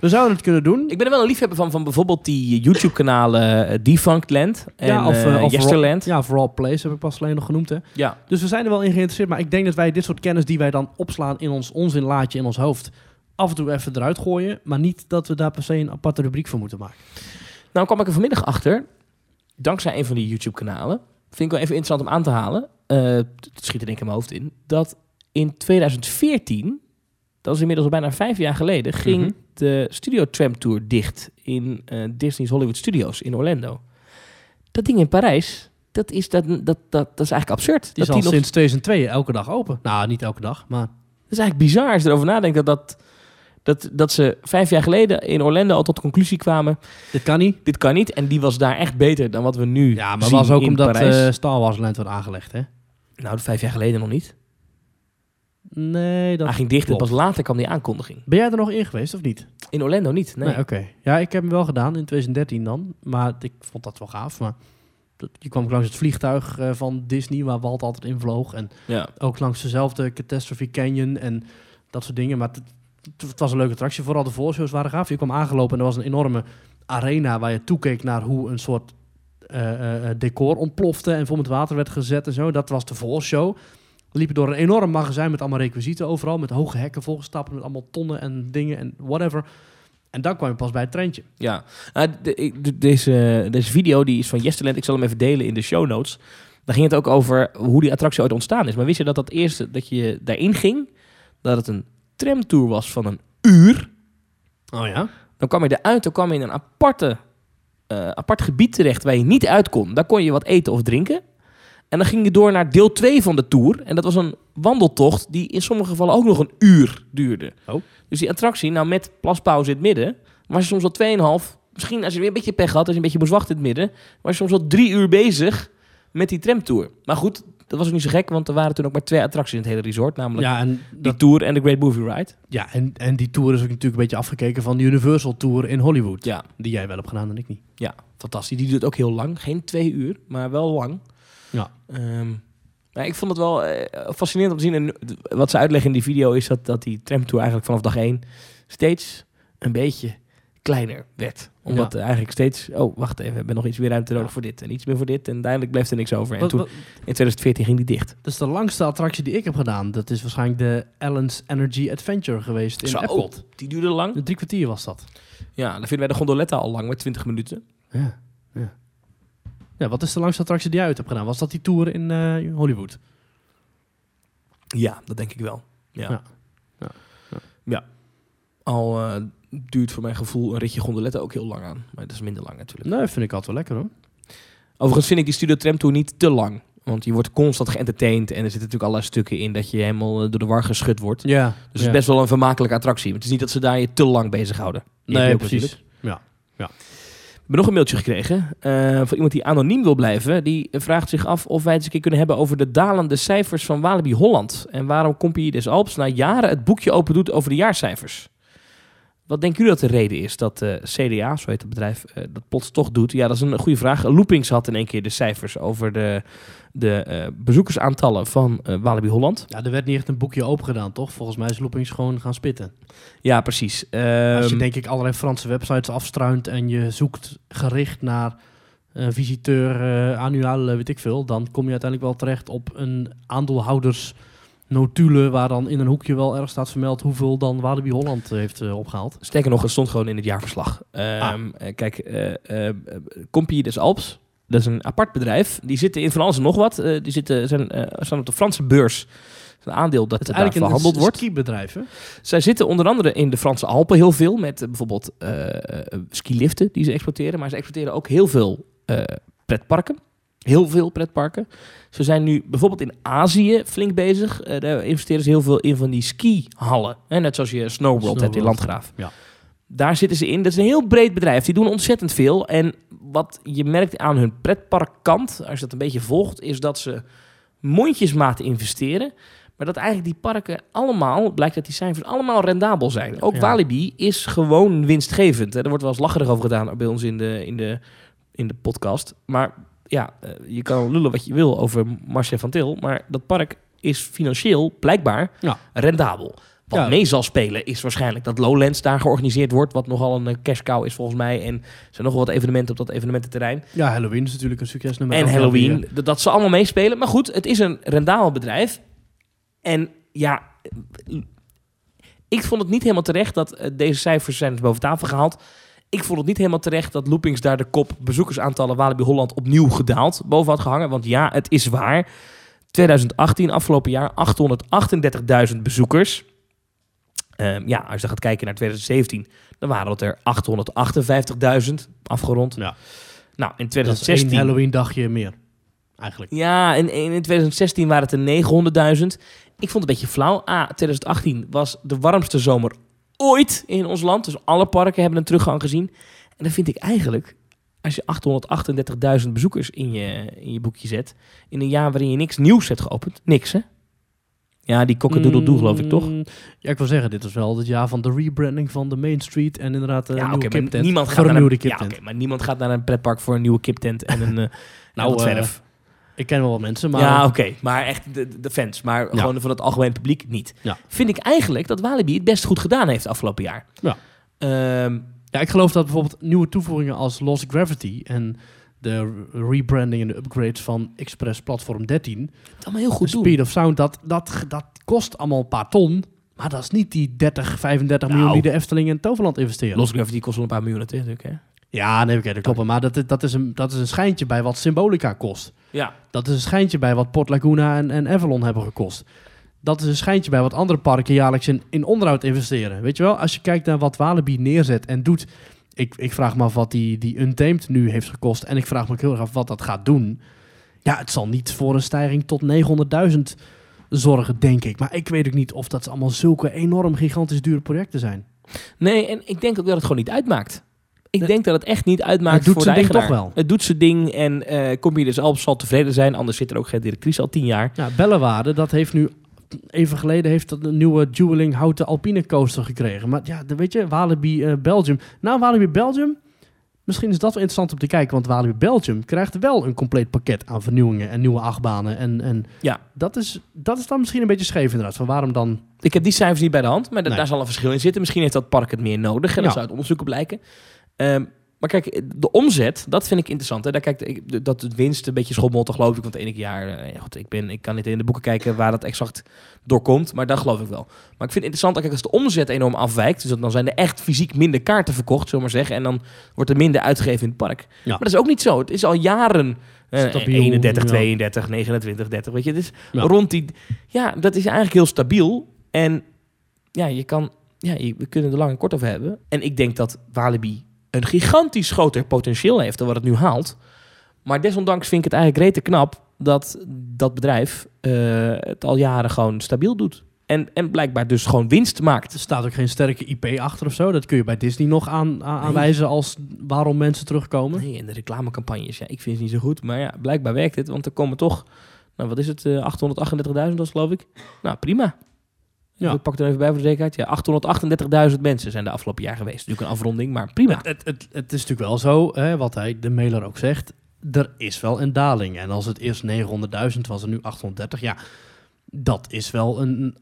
We zouden het kunnen doen. Ik ben er wel een liefhebber van, van bijvoorbeeld die YouTube-kanalen eh, Defunct Land en Ja, of, eh, of Yesterland. Ja, Raw Place heb ik pas alleen nog genoemd. Hè. Ja. Dus we zijn er wel in geïnteresseerd. Maar ik denk dat wij dit soort kennis die wij dan opslaan in ons onzinlaadje in ons hoofd... af en toe even eruit gooien. Maar niet dat we daar per se een aparte rubriek voor moeten maken. Nou kwam ik er vanmiddag achter, dankzij een van die YouTube-kanalen, vind ik wel even interessant om aan te halen, het schiet er denk ik in mijn hoofd in, dat in 2014, dat is inmiddels al bijna vijf jaar geleden, ging Mhm. de Studio Tram Tour dicht in eh, Disney's Hollywood Studios in Orlando. Dat ding in Parijs, dat is, dat, dat, dat, dat is eigenlijk absurd. Die is dat al nog- sinds 2002 elke dag open. Nou, niet elke dag, maar... Dat is eigenlijk bizar als je erover nadenkt dat, dat, dat, dat ze vijf jaar geleden in Orlando al tot de conclusie kwamen, Dit kan niet. dit kan niet. En die was daar echt beter dan wat we nu Ja, maar was ook omdat eh Star Wars Land werd aangelegd, hè? Nou, vijf jaar geleden nog niet. Nee, dat Hij ging dicht en pas later kwam die aankondiging. Ben jij er nog in geweest of niet? In Orlando niet, nee. Nee, oké. Ja, ik heb hem wel gedaan in 2013 dan. Maar ik vond dat wel gaaf. Maar je kwam langs het vliegtuig eh, van Disney, waar Walt altijd in vloog. En Ja. ook langs dezelfde Catastrophe Canyon en dat soort dingen. Maar het, was een leuke attractie. Vooral de voorshows waren gaaf. Je kwam aangelopen en er was een enorme arena waar je toekeek naar hoe een soort eh, eh, decor ontplofte en vol met water werd gezet en zo. Dat was de voorshow. We liepen door een enorm magazijn met allemaal requisieten overal. Met hoge hekken volgestapt met allemaal tonnen en dingen en whatever. En dan kwam je pas bij het treintje. ja. De- de- deze, deze video die is van Yesterland. Ik zal hem even delen in de show notes. Daar ging het ook over hoe die attractie ooit ontstaan is. Maar wist je dat dat eerste dat je daarin ging, dat het een tramtour was van een uur? Oh ja? Dan kwam je eruit, dan kwam je in een aparte, eh, apart gebied terecht waar je niet uit kon. Daar kon je wat eten of drinken. En dan ging je door naar deel 2 van de tour. En dat was een wandeltocht die in sommige gevallen ook nog een uur duurde. Oh. Dus die attractie, nou met plaspauze in het midden, was je soms al 2,5. Misschien als je weer een beetje pech had, als je een beetje moest wachten in het midden, was je soms al drie uur bezig met die tramtour. Maar goed, dat was ook niet zo gek, want er waren toen ook maar twee attracties in het hele resort. Namelijk Ja, en, die dat, tour en de Great Movie Ride. ja en, en die tour is ook natuurlijk een beetje afgekeken van de Universal Tour in Hollywood. Ja, Die jij wel hebt gedaan en ik niet. Ja, fantastisch. Die duurt ook heel lang. Geen twee uur, maar wel lang. Ja. Ehm, maar ik vond het wel eh, fascinerend om te zien. En wat ze uitleggen in die video is dat, dat die tramtour eigenlijk vanaf dag één steeds een beetje kleiner werd. Omdat Ja. er eigenlijk steeds... Oh, wacht even. We hebben nog iets meer ruimte nodig voor dit. En iets meer voor dit. En uiteindelijk bleef er niks over. En Wat- toen, wat- in 2014 ging die dicht. dat is de langste attractie die ik heb gedaan. Dat is waarschijnlijk de Ellen's Energy Adventure geweest in Zo, Epcot. Die duurde lang. Drie kwartier was dat. Ja, dan vinden wij de gondoletta al lang met 20 minuten. Ja, ja. Ja, wat is de langste attractie die jij uit hebt gedaan? Was dat die tour in eh, Hollywood? Ja, dat denk ik wel. Ja. Ja. Ja. Ja. Ja. Al eh, duurt voor mijn gevoel een ritje gondoletta ook heel lang aan. Maar dat is minder lang natuurlijk. Nee, vind ik altijd wel lekker hoor. Overigens vind ik die Studio Tram Tour niet te lang. Want je wordt constant geëntertained. En er zitten natuurlijk allerlei stukken in dat je helemaal eh, door de war geschud wordt. Ja. Dus het is best wel een vermakelijke attractie. Maar het is niet dat ze daar je te lang bezighouden. Je Nee, precies. natuurlijk. Ja. We hebben nog een mailtje gekregen eh, van iemand die anoniem wil blijven. Die vraagt zich af of wij het eens een keer kunnen hebben over de dalende cijfers van Walibi Holland. En waarom Compagnie des Alps na jaren het boekje open doet over de jaarcijfers. Wat denken jullie dat de reden is dat eh, CDA, zo heet het bedrijf, eh, dat plots toch doet? Ja, dat is een goede vraag. Loopings had in één keer de cijfers over de, de eh, bezoekersaantallen van Walibi Holland. Ja, er werd niet echt een boekje open gedaan, toch? Volgens mij is Loopings gewoon gaan spitten. Ja, precies. Als je Ehm, denk ik allerlei Franse websites afstruint en je zoekt gericht naar eh, visiteur annual, eh, weet ik veel, dan kom je uiteindelijk wel terecht op een aandeelhouders notulen waar dan in een hoekje wel erg staat vermeld hoeveel dan Walibi Holland eh, heeft eh, opgehaald. Sterker nog, het stond gewoon in het jaarverslag. Ehm, eh, Kijk, eh eh Compagnie des Alps, dat is een apart bedrijf. Die zitten in van alles en nog wat. Die zitten, zijn, staan op de Franse beurs een aandeel dat Het daar eigenlijk verhandeld wordt. skibedrijf, hè? Zij zitten onder andere in de Franse Alpen heel veel met bijvoorbeeld skiliften die ze exporteren. Maar ze exporteren ook heel veel pretparken. Heel veel pretparken. Ze zijn nu bijvoorbeeld in Azië flink bezig. Eh, daar investeren ze heel veel in van die skihallen. Hè, net zoals je Snowworld hebt in. Landgraaf. Ja. Daar zitten ze in. Dat is een heel breed bedrijf. Die doen ontzettend veel. En wat je merkt aan hun pretparkkant, als je dat een beetje volgt, is dat ze mondjesmaat investeren. Maar dat eigenlijk die parken allemaal, blijkt dat die cijfers allemaal rendabel zijn. Ook Ja. Walibi is gewoon winstgevend. Hè. Er wordt wel eens lacherig over gedaan bij ons in de, in de, in de podcast. Maar ja, eh, je kan lullen wat je wil over Marcel van Til. Maar dat park is financieel blijkbaar Ja. rendabel. Wat Ja. mee zal spelen is waarschijnlijk dat Lowlands daar georganiseerd wordt. Wat nogal een eh, cash cow is volgens mij. En er zijn nog wel wat evenementen op dat evenemententerrein. Ja, Halloween is natuurlijk een succesnummer. En Halloween. dat ze allemaal meespelen. Maar goed, het is een rendabel bedrijf. En ja, ik vond het niet helemaal terecht dat eh, deze cijfers zijn dus boven tafel gehaald. Ik vond het niet helemaal terecht dat Loopings daar de kop bezoekersaantallen Walibi Holland opnieuw gedaald boven had gehangen. Want ja, het is waar. 2018, afgelopen jaar, 838.000 bezoekers. Ehm, ja, als je gaat kijken naar 2017, dan waren het er 858.000 afgerond. Ja. Nou, in Dat is één 2016... Halloween dagje meer, eigenlijk. Ja, in, in, in 2016 waren het er 900.000. Ik vond het een beetje flauw. Ah, 2018 was de warmste zomer ooit in ons land. Dus alle parken hebben een teruggang gezien. En dan vind ik eigenlijk, als je 838.000 bezoekers in je, in je boekje zet... in een jaar waarin je niks nieuws hebt geopend, niks hè? Ja, die kokkedoedeldoe geloof ik toch? Mm, Ja, ik wil zeggen, dit is wel het jaar van de rebranding van de Main Street en inderdaad de ja, nieuwe oké, maar kiptent. niemand Voor gaat een nieuwe ja, maar niemand gaat naar een pretpark voor een nieuwe kiptent en een, eh <laughs> Nou, nou, eh, verf. Ik ken wel wat mensen, maar ja, oké. Maar echt de, de fans. Maar Ja. gewoon van het algemeen publiek niet. Ja. Vind ik eigenlijk dat Walibi het best goed gedaan heeft afgelopen jaar. Ja. Ehm, Ja, ik geloof dat bijvoorbeeld nieuwe toevoegingen als Lost Gravity en de rebranding en de upgrades van Express Platform 13, het allemaal heel goed doen. Speed of Sound, dat, dat, dat kost allemaal een paar ton. Maar dat is niet die 30, 35 Nou. miljoen die de Efteling en Toverland investeren. Lost Gravity kost wel een paar miljoen natuurlijk, hè? Ja, nee, oké, dat klopt. Maar dat, dat, is een, dat is een schijntje bij wat Symbolica kost. Ja. Dat is een schijntje bij wat Port Laguna en, en Avalon hebben gekost. Dat is een schijntje bij wat andere parken jaarlijks in, in onderhoud investeren. Weet je wel, als je kijkt naar wat Walibi neerzet en doet. Ik, ik vraag me af wat die, die Untamed nu heeft gekost. En ik vraag me ook heel erg af wat dat gaat doen. Ja, het zal niet voor een stijging tot 900.000 zorgen, denk ik. Maar ik weet ook niet of dat allemaal zulke enorm gigantisch dure projecten zijn. Nee, en ik denk ook dat het gewoon niet uitmaakt. Ik denk dat het echt niet uitmaakt Het doet voor de zijn ding toch wel. Het doet zijn ding en eh kom je dus al zal tevreden zijn. Anders zit er ook geen directrice al tien jaar. Ja, Bellewaarde, dat heeft nu... Even geleden heeft dat een nieuwe Dueling houten Alpine coaster gekregen. Maar ja, de- weet je, Walibi eh, Belgium. Nou, Walibi Belgium, misschien is dat wel interessant om te kijken. Want Walibi Belgium krijgt wel een compleet pakket aan vernieuwingen en nieuwe achtbanen. En, en Ja. dat, is, dat is dan misschien een beetje scheef inderdaad. Van waarom dan... Ik heb die cijfers niet bij de hand, maar Nee. daar zal een verschil in zitten. Misschien heeft dat park het meer nodig en dat Ja. zou uit onderzoeken blijken. Ehm, maar kijk, de omzet, dat vind ik interessant. Hè. Daar kijkt, dat de winst een beetje schommelt, dat geloof ik. Want enig jaar, eh, ja, goed, ik, ben, ik kan niet in de boeken kijken waar dat exact doorkomt, maar dat geloof ik wel. Maar ik vind het interessant, kijk, als de omzet enorm afwijkt, dus dan zijn er echt fysiek minder kaarten verkocht, zullen maar zeggen. En dan wordt er minder uitgegeven in het park. Maar dat is ook niet zo. Het is al jaren eh, Stabiel, 31, ja. 32, 29, 30, weet je. Het is Ja. rond die... Ja, dat is eigenlijk heel stabiel. En ja, je kan... Ja, je- we kunnen er lang en kort over hebben. En ik denk dat Walibi een gigantisch groter potentieel heeft dan wat het nu haalt. Maar desondanks vind ik het eigenlijk rete knap dat dat bedrijf eh, het al jaren gewoon stabiel doet. En, en blijkbaar dus gewoon winst maakt. Er staat ook geen sterke IP achter of zo. Dat kun je bij Disney nog aan, aan- Nee. aanwijzen als waarom mensen terugkomen. Nee, en de reclamecampagnes, ja, ik vind het niet zo goed. Maar ja, blijkbaar werkt het, want er komen toch... Nou, wat is het? eh 838.000 was geloof ik. Nou, prima. Ja. Ik pak er even bij voor de zekerheid. Ja, 838.000 mensen zijn de afgelopen jaar geweest. Natuurlijk een afronding, maar prima. Het, het, het, het is natuurlijk wel zo, hè, wat hij, de mailer ook zegt. Er is wel een daling. En als het eerst 900.000 was en nu 830, ja, dat is wel een,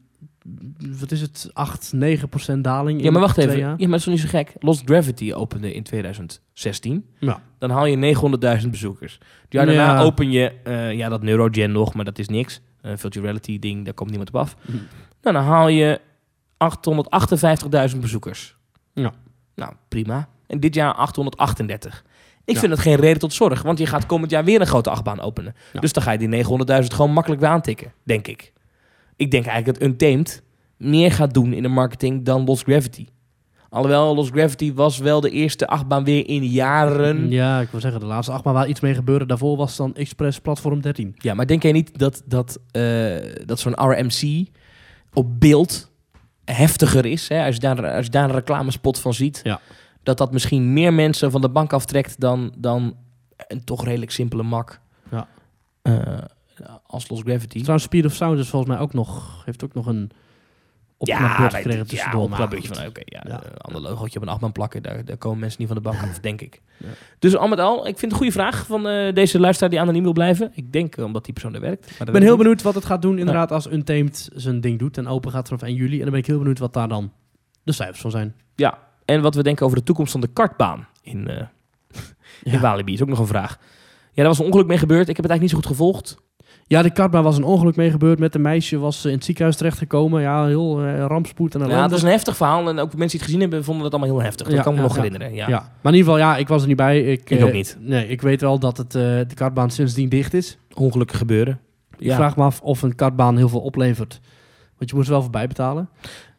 wat is het, 8, 9 procent daling Ja, maar wacht even. jaar? Ja, maar dat is niet zo gek? Lost Gravity opende in 2016. Ja. Dan haal je 900.000 bezoekers. Jaar daarna Ja. open je eh, ja, dat Neurogen nog, maar dat is niks. Een virtual reality ding, daar komt niemand op af. Hm. Nou, dan haal je 858.000 bezoekers. Ja. Nou, prima. En dit jaar 838. Ik Ja. vind dat geen reden tot zorg, want je gaat komend jaar weer een grote achtbaan openen. Ja. Dus dan ga je die 900.000 gewoon makkelijk weer aantikken, denk ik. ik denk eigenlijk dat Untamed meer gaat doen in de marketing dan Lost Gravity. Alhoewel Lost Gravity was wel de eerste achtbaan weer in jaren. Ja, ik wil zeggen, de laatste acht maar waar iets mee gebeurde. Daarvoor was dan Express Platform 13. Ja, maar denk jij niet dat, dat, eh, dat zo'n RMC op beeld heftiger is? Hè? Als, je daar, als je daar een reclamespot van ziet. Ja. Dat dat misschien meer mensen van de bank aftrekt dan, dan een toch redelijk simpele mak. Ja. Eh, als Lost Gravity. Trouwens, Speed of Sound is volgens mij ook nog, heeft ook nog een opknapbeurt gekregen ja, tussendoor. maar opknapbeurtje goed. van, oké, ja, Ja. een ander logootje op een achtbaan plakken, daar, daar komen mensen niet van de bank af, denk ik. Ja. Dus al met al, ik vind het een goede vraag van eh, deze luisteraar die anoniem wil blijven. Ik denk eh, omdat die persoon er werkt. maar Ik ben heel niet. benieuwd wat het gaat doen inderdaad als Untamed zijn ding doet en open gaat vanaf 1 juli. En dan ben ik heel benieuwd wat daar dan de cijfers van zijn. Ja, en wat we denken over de toekomst van de kartbaan in, eh <laughs> in. Walibi is ook nog een vraag. Ja, daar was een ongeluk mee gebeurd. Ik heb het eigenlijk niet zo goed gevolgd. Ja, de kartbaan was een ongeluk mee gebeurd met een meisje, was eh, in het ziekenhuis terechtgekomen. Ja, heel eh, rampspoed en Ja, het was een heftig verhaal en ook mensen die het gezien hebben vonden het allemaal heel heftig. Dat Ja, kan me ja, nog herinneren. Ja. ja. maar in ieder geval, ja, ik was er niet bij. Ik, Ik eh, ook niet. Nee, ik weet wel dat het, de kartbaan sindsdien dicht is. Ongelukken gebeuren. Ik vraag me af of een kartbaan heel veel oplevert. Want je moet er wel voorbij betalen.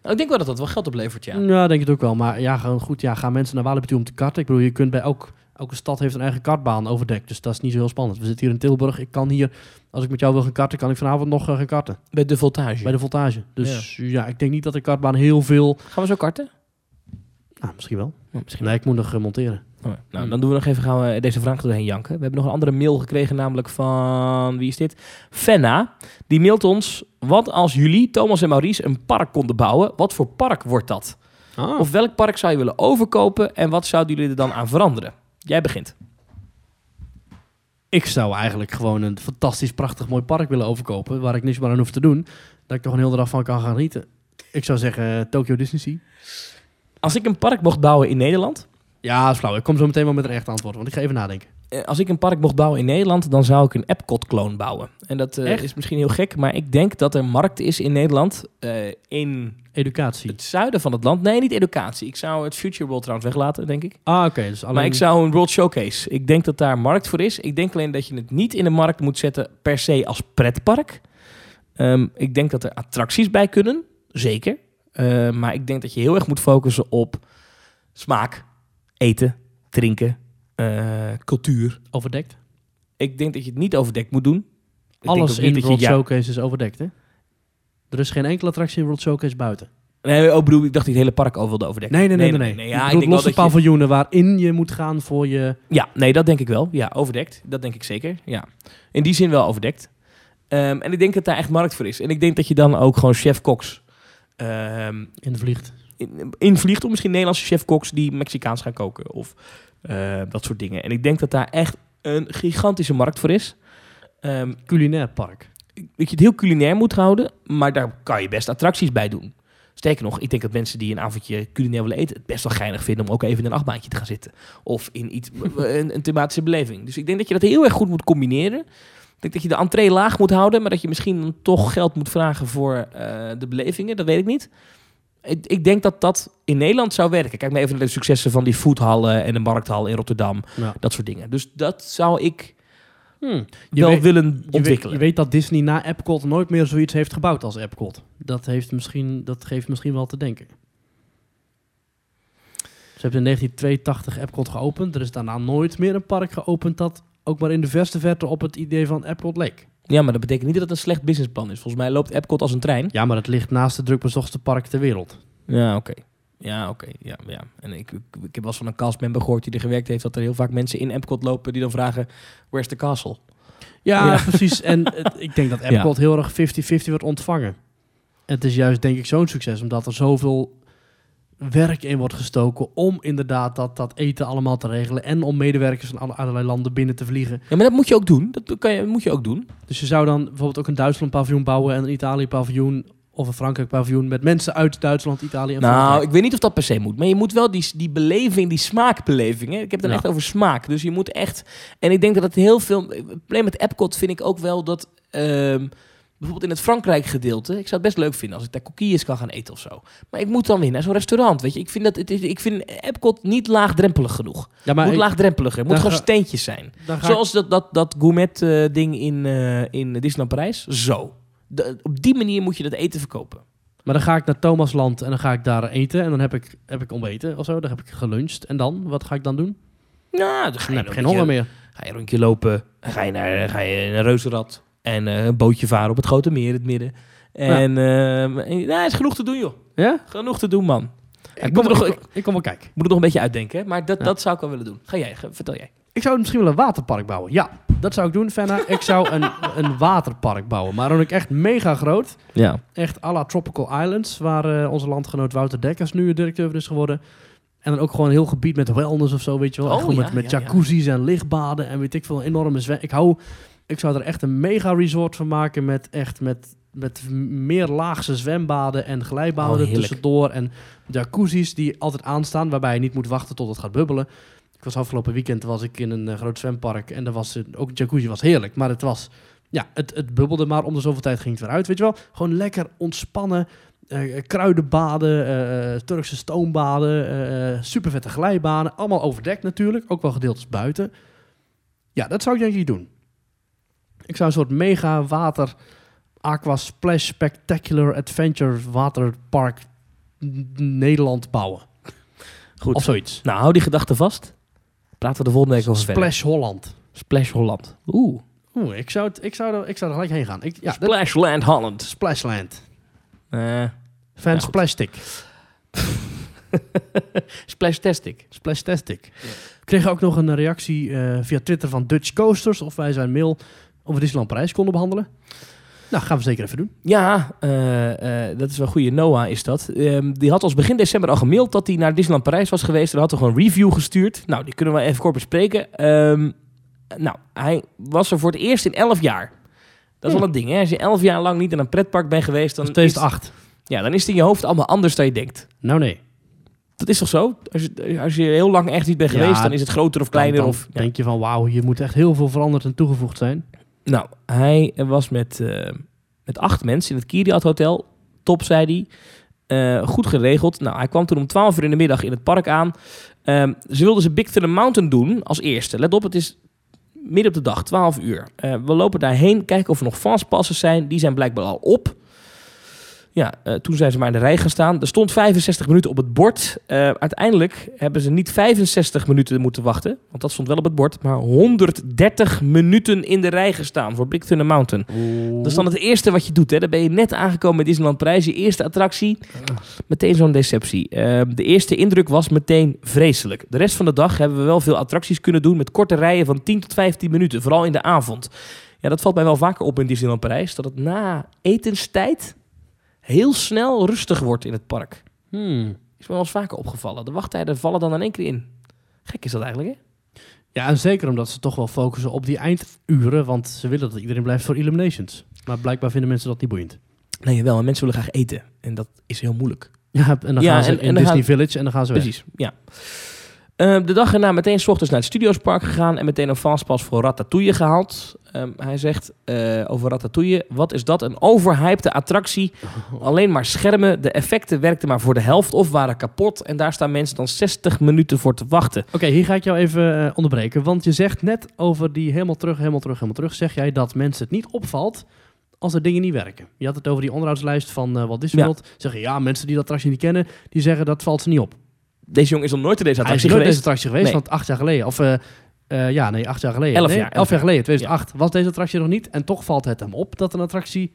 Nou, ik denk wel dat dat wel geld oplevert, ja. Ja, denk ik het ook wel. Maar ja, gewoon goed, ja, gaan mensen naar Walibi toe om te karten? Ik bedoel, je kunt bij elk, elke stad heeft een eigen kartbaan overdekt. Dus dat is niet zo heel spannend. We zitten hier in Tilburg. Ik kan hier, als ik met jou wil gaan karten, kan ik vanavond nog eh, gaan karten. Bij de voltage. Bij de voltage. Dus ja. ik denk niet dat de kartbaan heel veel... Gaan we zo karten? Nou, misschien wel. Oh, misschien Nee, ik moet nog eh, monteren. Oh, nou, dan doen we nog even gaan we deze vraag doorheen janken. We hebben nog een andere mail gekregen, namelijk van wie is dit? Fenna. Die mailt ons: wat als jullie, Thomas en Maurice, een park konden bouwen? Wat voor park wordt dat? Ah. Of welk park zou je willen overkopen en wat zouden jullie er dan aan veranderen? Jij begint. Ik zou eigenlijk gewoon een fantastisch, prachtig, mooi park willen overkopen. Waar ik niks meer aan hoef te doen. Dat ik toch een hele dag van kan gaan genieten. Ik zou zeggen eh, Tokyo Disney Sea. Als ik een park mocht bouwen in Nederland, Ja, dat is flauw. Ik kom zo meteen wel met een echt antwoord. Want ik ga even nadenken. Eh, als ik een park mocht bouwen in Nederland, dan zou ik een Epcot-kloon bouwen. En dat eh, is misschien heel gek, maar ik denk dat er markt is in Nederland eh, in Educatie. het zuiden van het land. Nee, niet educatie. Ik zou het Future World trouwens weglaten, denk ik. Ah, oké. dus alleen... Maar ik zou een World Showcase. Ik denk dat daar markt voor is. Ik denk alleen dat je het niet in de markt moet zetten per se als pretpark. Ehm, ik denk dat er attracties bij kunnen, zeker. Eh, maar ik denk dat je heel erg moet focussen op smaak, eten, drinken, cultuur. Overdekt. Ik denk dat je het niet overdekt moet doen. Ik Alles in je- World ja. Showcase is overdekt, hè? Er is geen enkele attractie in World Showcase buiten. Nee, oh, bedoel, ik dacht dat het hele park over wilde overdekken. Nee, nee, nee. nee, nee. Ja, ik bedoel denk wel losse je- paviljoenen waarin je moet gaan voor je... Ja, nee, dat denk ik wel. Ja, overdekt. Dat denk ik zeker. Ja. In die zin wel overdekt. Ehm, en ik denk dat daar echt markt voor is. En ik denk dat je dan ook gewoon chef-koks ehm, in de vliegt. in, invliegt. Of misschien Nederlandse chef-koks die Mexicaans gaan koken. Of eh, dat soort dingen. En ik denk dat daar echt een gigantische markt voor is. Ehm, Culinair park. dat je het heel culinair moet houden. Maar daar kan je best attracties bij doen. Sterker nog, ik denk dat mensen die een avondje culinair willen eten... het best wel geinig vinden om ook even in een achtbaantje te gaan zitten. Of in iets, <laughs> een, een thematische beleving. Dus ik denk dat je dat heel erg goed moet combineren. Ik denk dat je de entree laag moet houden... maar dat je misschien dan toch geld moet vragen voor eh, de belevingen. Dat weet ik niet. Ik, ik denk dat dat in Nederland zou werken. Kijk maar even naar de successen van die foodhallen... en de markthal in Rotterdam. Ja. Dat soort dingen. Dus dat zou ik Je wel weet- willen Je weet, ontwikkelen. je weet dat Disney na Epcot nooit meer zoiets heeft gebouwd als Epcot. Dat, heeft misschien, dat geeft misschien wel te denken. Ze hebben in 1982 Epcot geopend. Er is daarna nooit meer een park geopend dat ook maar in de verste verte op het idee van Epcot leek. Ja, maar dat betekent niet dat het een slecht businessplan is. Volgens mij loopt Epcot als een trein. Ja, maar het ligt naast het drukbezochtste park ter wereld. Ja, oké. Ja, oké. Ja, ja. En ik, ik, ik heb wel eens van een castmember gehoord die er gewerkt heeft... dat er heel vaak mensen in Epcot lopen die dan vragen... Where's the castle? Ja, Ja. <laughs> precies. En het- ik denk dat Epcot heel erg 50-50 wordt ontvangen. En het is juist denk ik zo'n succes, omdat er zoveel werk in wordt gestoken om inderdaad dat, dat eten allemaal te regelen en om medewerkers van alle- allerlei landen binnen te vliegen. Ja, maar dat moet je ook doen. Dat kan je, moet je ook doen. Dus je zou dan bijvoorbeeld ook een Duitsland paviljoen bouwen en een Italië paviljoen of een Frankrijk paviljoen met mensen uit Duitsland, Italië en nou, Frankrijk. ik weet niet of dat per se moet. Maar je moet wel die, die beleving, die smaakbeleving... Hè? Ik heb het dan Ja. echt over smaak. Dus je moet echt... En ik denk dat het heel veel... Het probleem met Epcot vind ik ook wel dat... ehm, bijvoorbeeld in het Frankrijk gedeelte... Ik zou het best leuk vinden als ik daar coquilles kan gaan eten of zo. Maar ik moet dan weer naar zo'n restaurant, weet je. Ik vind, dat, het is, ik vind Epcot niet laagdrempelig genoeg. Ja, maar moet ik- laagdrempeliger. Moet gewoon ga- steentjes zijn. Zoals dat, dat, dat gourmet eh, ding in, eh, in Disneyland Parijs. Zo. de- op die manier moet je dat eten verkopen. Maar dan ga ik naar Thomasland en dan ga ik daar eten. En dan heb ik, heb ik ontbeten of zo. Dan heb ik geluncht. En dan? Wat ga ik dan doen? Nou, dan ga Dan je heb ik geen honger meer. Ga je een rondje lopen, ga je naar, ga je een reuzenrad en eh, een bootje varen op het grote meer in het midden. En ehm, en- nou, is genoeg te doen, joh. Ja? Genoeg te doen, man. Ik, moet kom, er nog- ik, ik kom wel kijken. Ik moet het nog een beetje uitdenken, hè? maar dat, Ja. dat zou ik wel willen doen. Ga jij, vertel jij. Ik zou misschien wel een waterpark bouwen. Ja, dat zou ik doen, Fenna. Ik zou een, <laughs> een waterpark bouwen. Maar dan ook echt mega groot. Ja. Echt à la Tropical Islands. Waar eh, onze landgenoot Wouter Dekkers nu directeur van is geworden. En dan ook gewoon een heel gebied met wellness of zo, weet je wel. Oh, Echt gewoon ja, met, met ja, ja. jacuzzi's en lichtbaden en weet ik veel, enorme zwem. Ik hou... Ik zou er echt een mega resort van maken met echt met, met meerlaagse zwembaden en glijbaden Oh, tussendoor. En jacuzzi's die altijd aanstaan, waarbij je niet moet wachten tot het gaat bubbelen. Ik was afgelopen weekend was ik in een eh, groot zwempark en er was ook een jacuzzi was heerlijk, maar het was ja, het, het bubbelde maar om de zoveel tijd ging het weer uit, weet je wel? Gewoon lekker ontspannen, eh, kruidenbaden, eh, eh, Turkse stoombaden, eh, supervette glijbanen, allemaal overdekt natuurlijk, ook wel gedeeltes buiten. Ja, dat zou ik denk ik doen. Ik zou een soort mega water aqua splash spectacular adventure waterpark Nederland bouwen. Goed. Of zoiets. Nou, hou die gedachte vast. Praten we de volgende week over verder. Splash Holland. Splash Holland. Oeh. Oeh, ik zou, het, ik, zou er, ik zou er gelijk heen gaan. Ik, ja, Splashland Holland. Splashland. Eh Fan Ja. Splastic. <laughs> Splashtastic. Splastastic. We kregen ook nog een reactie eh, via Twitter van Dutch Coasters of wij zijn mail over Disneyland Parijs konden behandelen. Nou, gaan we zeker even doen. Ja, eh, eh, dat is wel een goede. Noah is dat. Ehm, die had ons begin december al gemaild dat hij naar Disneyland Parijs was geweest. En had gewoon een review gestuurd. Nou, die kunnen we even kort bespreken. Ehm, nou, hij was er voor het eerst in 11 jaar. Dat is Hmm. wel een ding, hè? Als je 11 jaar lang niet in een pretpark bent geweest, dan, Dat is is, 2008. ja, dan is het in je hoofd allemaal anders dan je denkt. Nou nee. Dat is toch zo? Als je, als je heel lang echt niet bent Ja, geweest, dan is het groter of kleiner. Dan- dan of, ja. denk je van wauw, hier moet echt heel veel veranderd en toegevoegd zijn. Nou, hij was met, eh, met acht mensen in het Kiriat Hotel. Top, zei hij. Eh, goed geregeld. Nou, hij kwam toen om 12 uur in de middag in het park aan. Ehm, ze wilden ze Big Thunder Mountain doen als eerste. Let op, het is midden op de dag, 12 uur. Eh, we lopen daarheen, kijken of er nog fastpassen zijn. Die zijn blijkbaar al op. Ja, eh, toen zijn ze maar in de rij gaan staan. Er stond 65 minuten op het bord. Eh, uiteindelijk hebben ze niet 65 minuten moeten wachten. Want dat stond wel op het bord. Maar 130 minuten in de rij gestaan voor Big Thunder Mountain. Dat is dan het eerste wat je doet. Hè? Dan ben je net aangekomen met Disneyland Parijs. Je eerste attractie. Meteen zo'n deceptie. Eh, de eerste indruk was meteen vreselijk. De rest van de dag hebben we wel veel attracties kunnen doen. Met korte rijen van 10 tot 15 minuten. Vooral in de avond. Ja, dat valt mij wel vaker op in Disneyland Parijs. Dat het na etenstijd heel snel rustig wordt in het park. Hmm. Is me wel eens vaker opgevallen. De wachttijden vallen dan in één keer in. Gek is dat eigenlijk, hè? Ja, en zeker omdat ze toch wel focussen op die einduren, want ze willen dat iedereen blijft voor Illuminations. Maar blijkbaar vinden mensen dat niet boeiend. Nee, wel. Mensen willen graag eten. En dat is heel moeilijk. Ja, en dan Ja, gaan ze en- in en Disney gaan- Village en dan gaan ze weg. Precies, ja. Eh, de dag erna meteen s ochtends naar het Studiospark gegaan en meteen een fastpass voor Ratatouille gehaald. Ehm, hij zegt eh, over Ratatouille, wat is dat? Een overhypte attractie. <laughs> Alleen maar schermen, de effecten werkten maar voor de helft of waren kapot. En daar staan mensen dan 60 minuten voor te wachten. Oké, hier ga ik jou even eh, onderbreken. Want je zegt net over die helemaal terug, helemaal terug, helemaal terug. Zeg jij dat mensen het niet opvalt als er dingen niet werken. Je had het over die onderhoudslijst van eh Walt Disney Ja. World. Zeggen ja, mensen die dat attractie niet kennen, die zeggen dat valt ze niet op. Deze jongen is nog nooit in deze Hij is attractie nooit deze geweest. attractie geweest, Nee. want acht jaar geleden, of eh, eh, ja, nee, acht jaar geleden. Elf Nee, jaar, elf elf jaar geleden, 2008, was deze attractie nog niet. En toch valt het hem op dat een attractie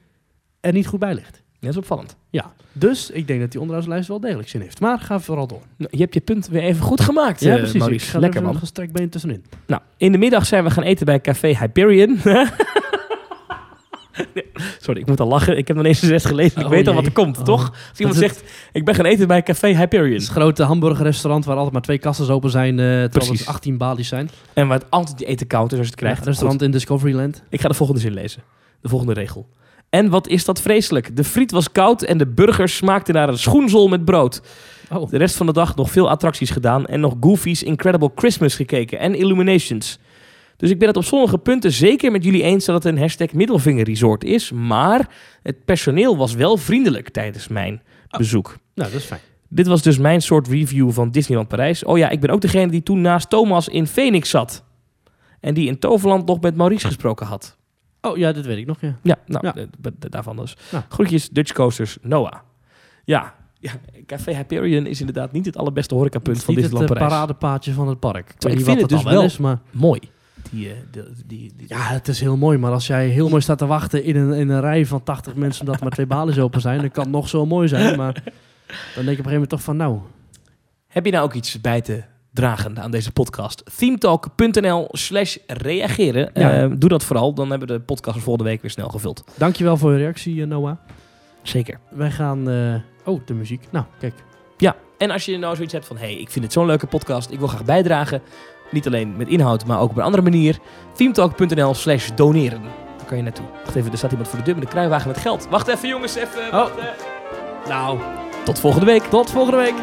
er niet goed bij ligt. Dat is opvallend. Ja, dus ik denk dat die onderhoudslijst wel degelijk zin heeft. Maar ga vooral door. Nou, Je hebt je punt weer even goed gemaakt, Ja, eh, precies. Ik Maurice. ga er Lekker man. een gestrekt been tussenin. Nou, in de middag zijn we gaan eten bij Café Hyperion. <laughs> <laughs> Sorry, ik moet al lachen. Ik heb nog eens eens gelezen. Ik Oh, weet al wat er komt, Oh. toch? Als iemand zegt, ik ben gaan eten bij Café Hyperion. Het een grote hamburgerrestaurant waar altijd maar twee kassen open zijn, eh terwijl er 18 balies zijn. En waar het altijd die eten koud is als je het Ja, krijgt. restaurant in Discoveryland. Goed, ik ga de volgende zin lezen. De volgende regel. En wat is dat vreselijk. De friet was koud en de burgers smaakten naar een schoenzol met brood. Oh, De rest van de dag nog veel attracties gedaan en nog Goofy's Incredible Christmas gekeken en Illuminations. Dus ik ben het op sommige punten zeker met jullie eens dat het een hashtag middelvinger resort is. Maar het personeel was wel vriendelijk tijdens mijn Oh. bezoek. nou, dat is fijn. Dit was dus mijn soort review van Disneyland Parijs. Oh ja, ik ben ook degene die toen naast Thomas in Phoenix zat. En die in Toverland nog met Maurice gesproken had. Oh ja, dat weet ik nog, ja. Ja, nou, Ja. daarvan dus. Ja. Groetjes, Dutch Coasters, Noah. Ja, ja, Café Hyperion is inderdaad niet het allerbeste horecapunt van het Disneyland eh, Parijs. paradepaadje van het park. Ik weet ik niet vind wat het het dus al wel- is, maar... Mooi. Die, eh, die, die, die- Ja, het is heel mooi, maar als jij heel mooi staat te wachten in een, in een rij van 80 mensen omdat er maar twee balies open zijn, dan kan het nog zo mooi zijn, maar dan denk je op een gegeven moment toch van nou, Heb je nou ook iets bij te dragen aan deze podcast? themetalk.nl slash reageren. Ja. Eh, doe dat vooral, dan hebben we de podcast volgende week weer snel gevuld. dankjewel voor je reactie eh, Noah. Zeker. Wij gaan, eh, oh de muziek, nou kijk, Ja, en als je nou zoiets hebt van... hey, ik vind het zo'n leuke podcast, ik wil graag bijdragen. Niet alleen met inhoud, maar ook op een andere manier. themetalk.nl slash doneren. Daar kan je naartoe. Wacht even, er staat iemand voor de deur met een kruiwagen met geld. Wacht even jongens, even Oh. nou Tot volgende week. tot volgende week.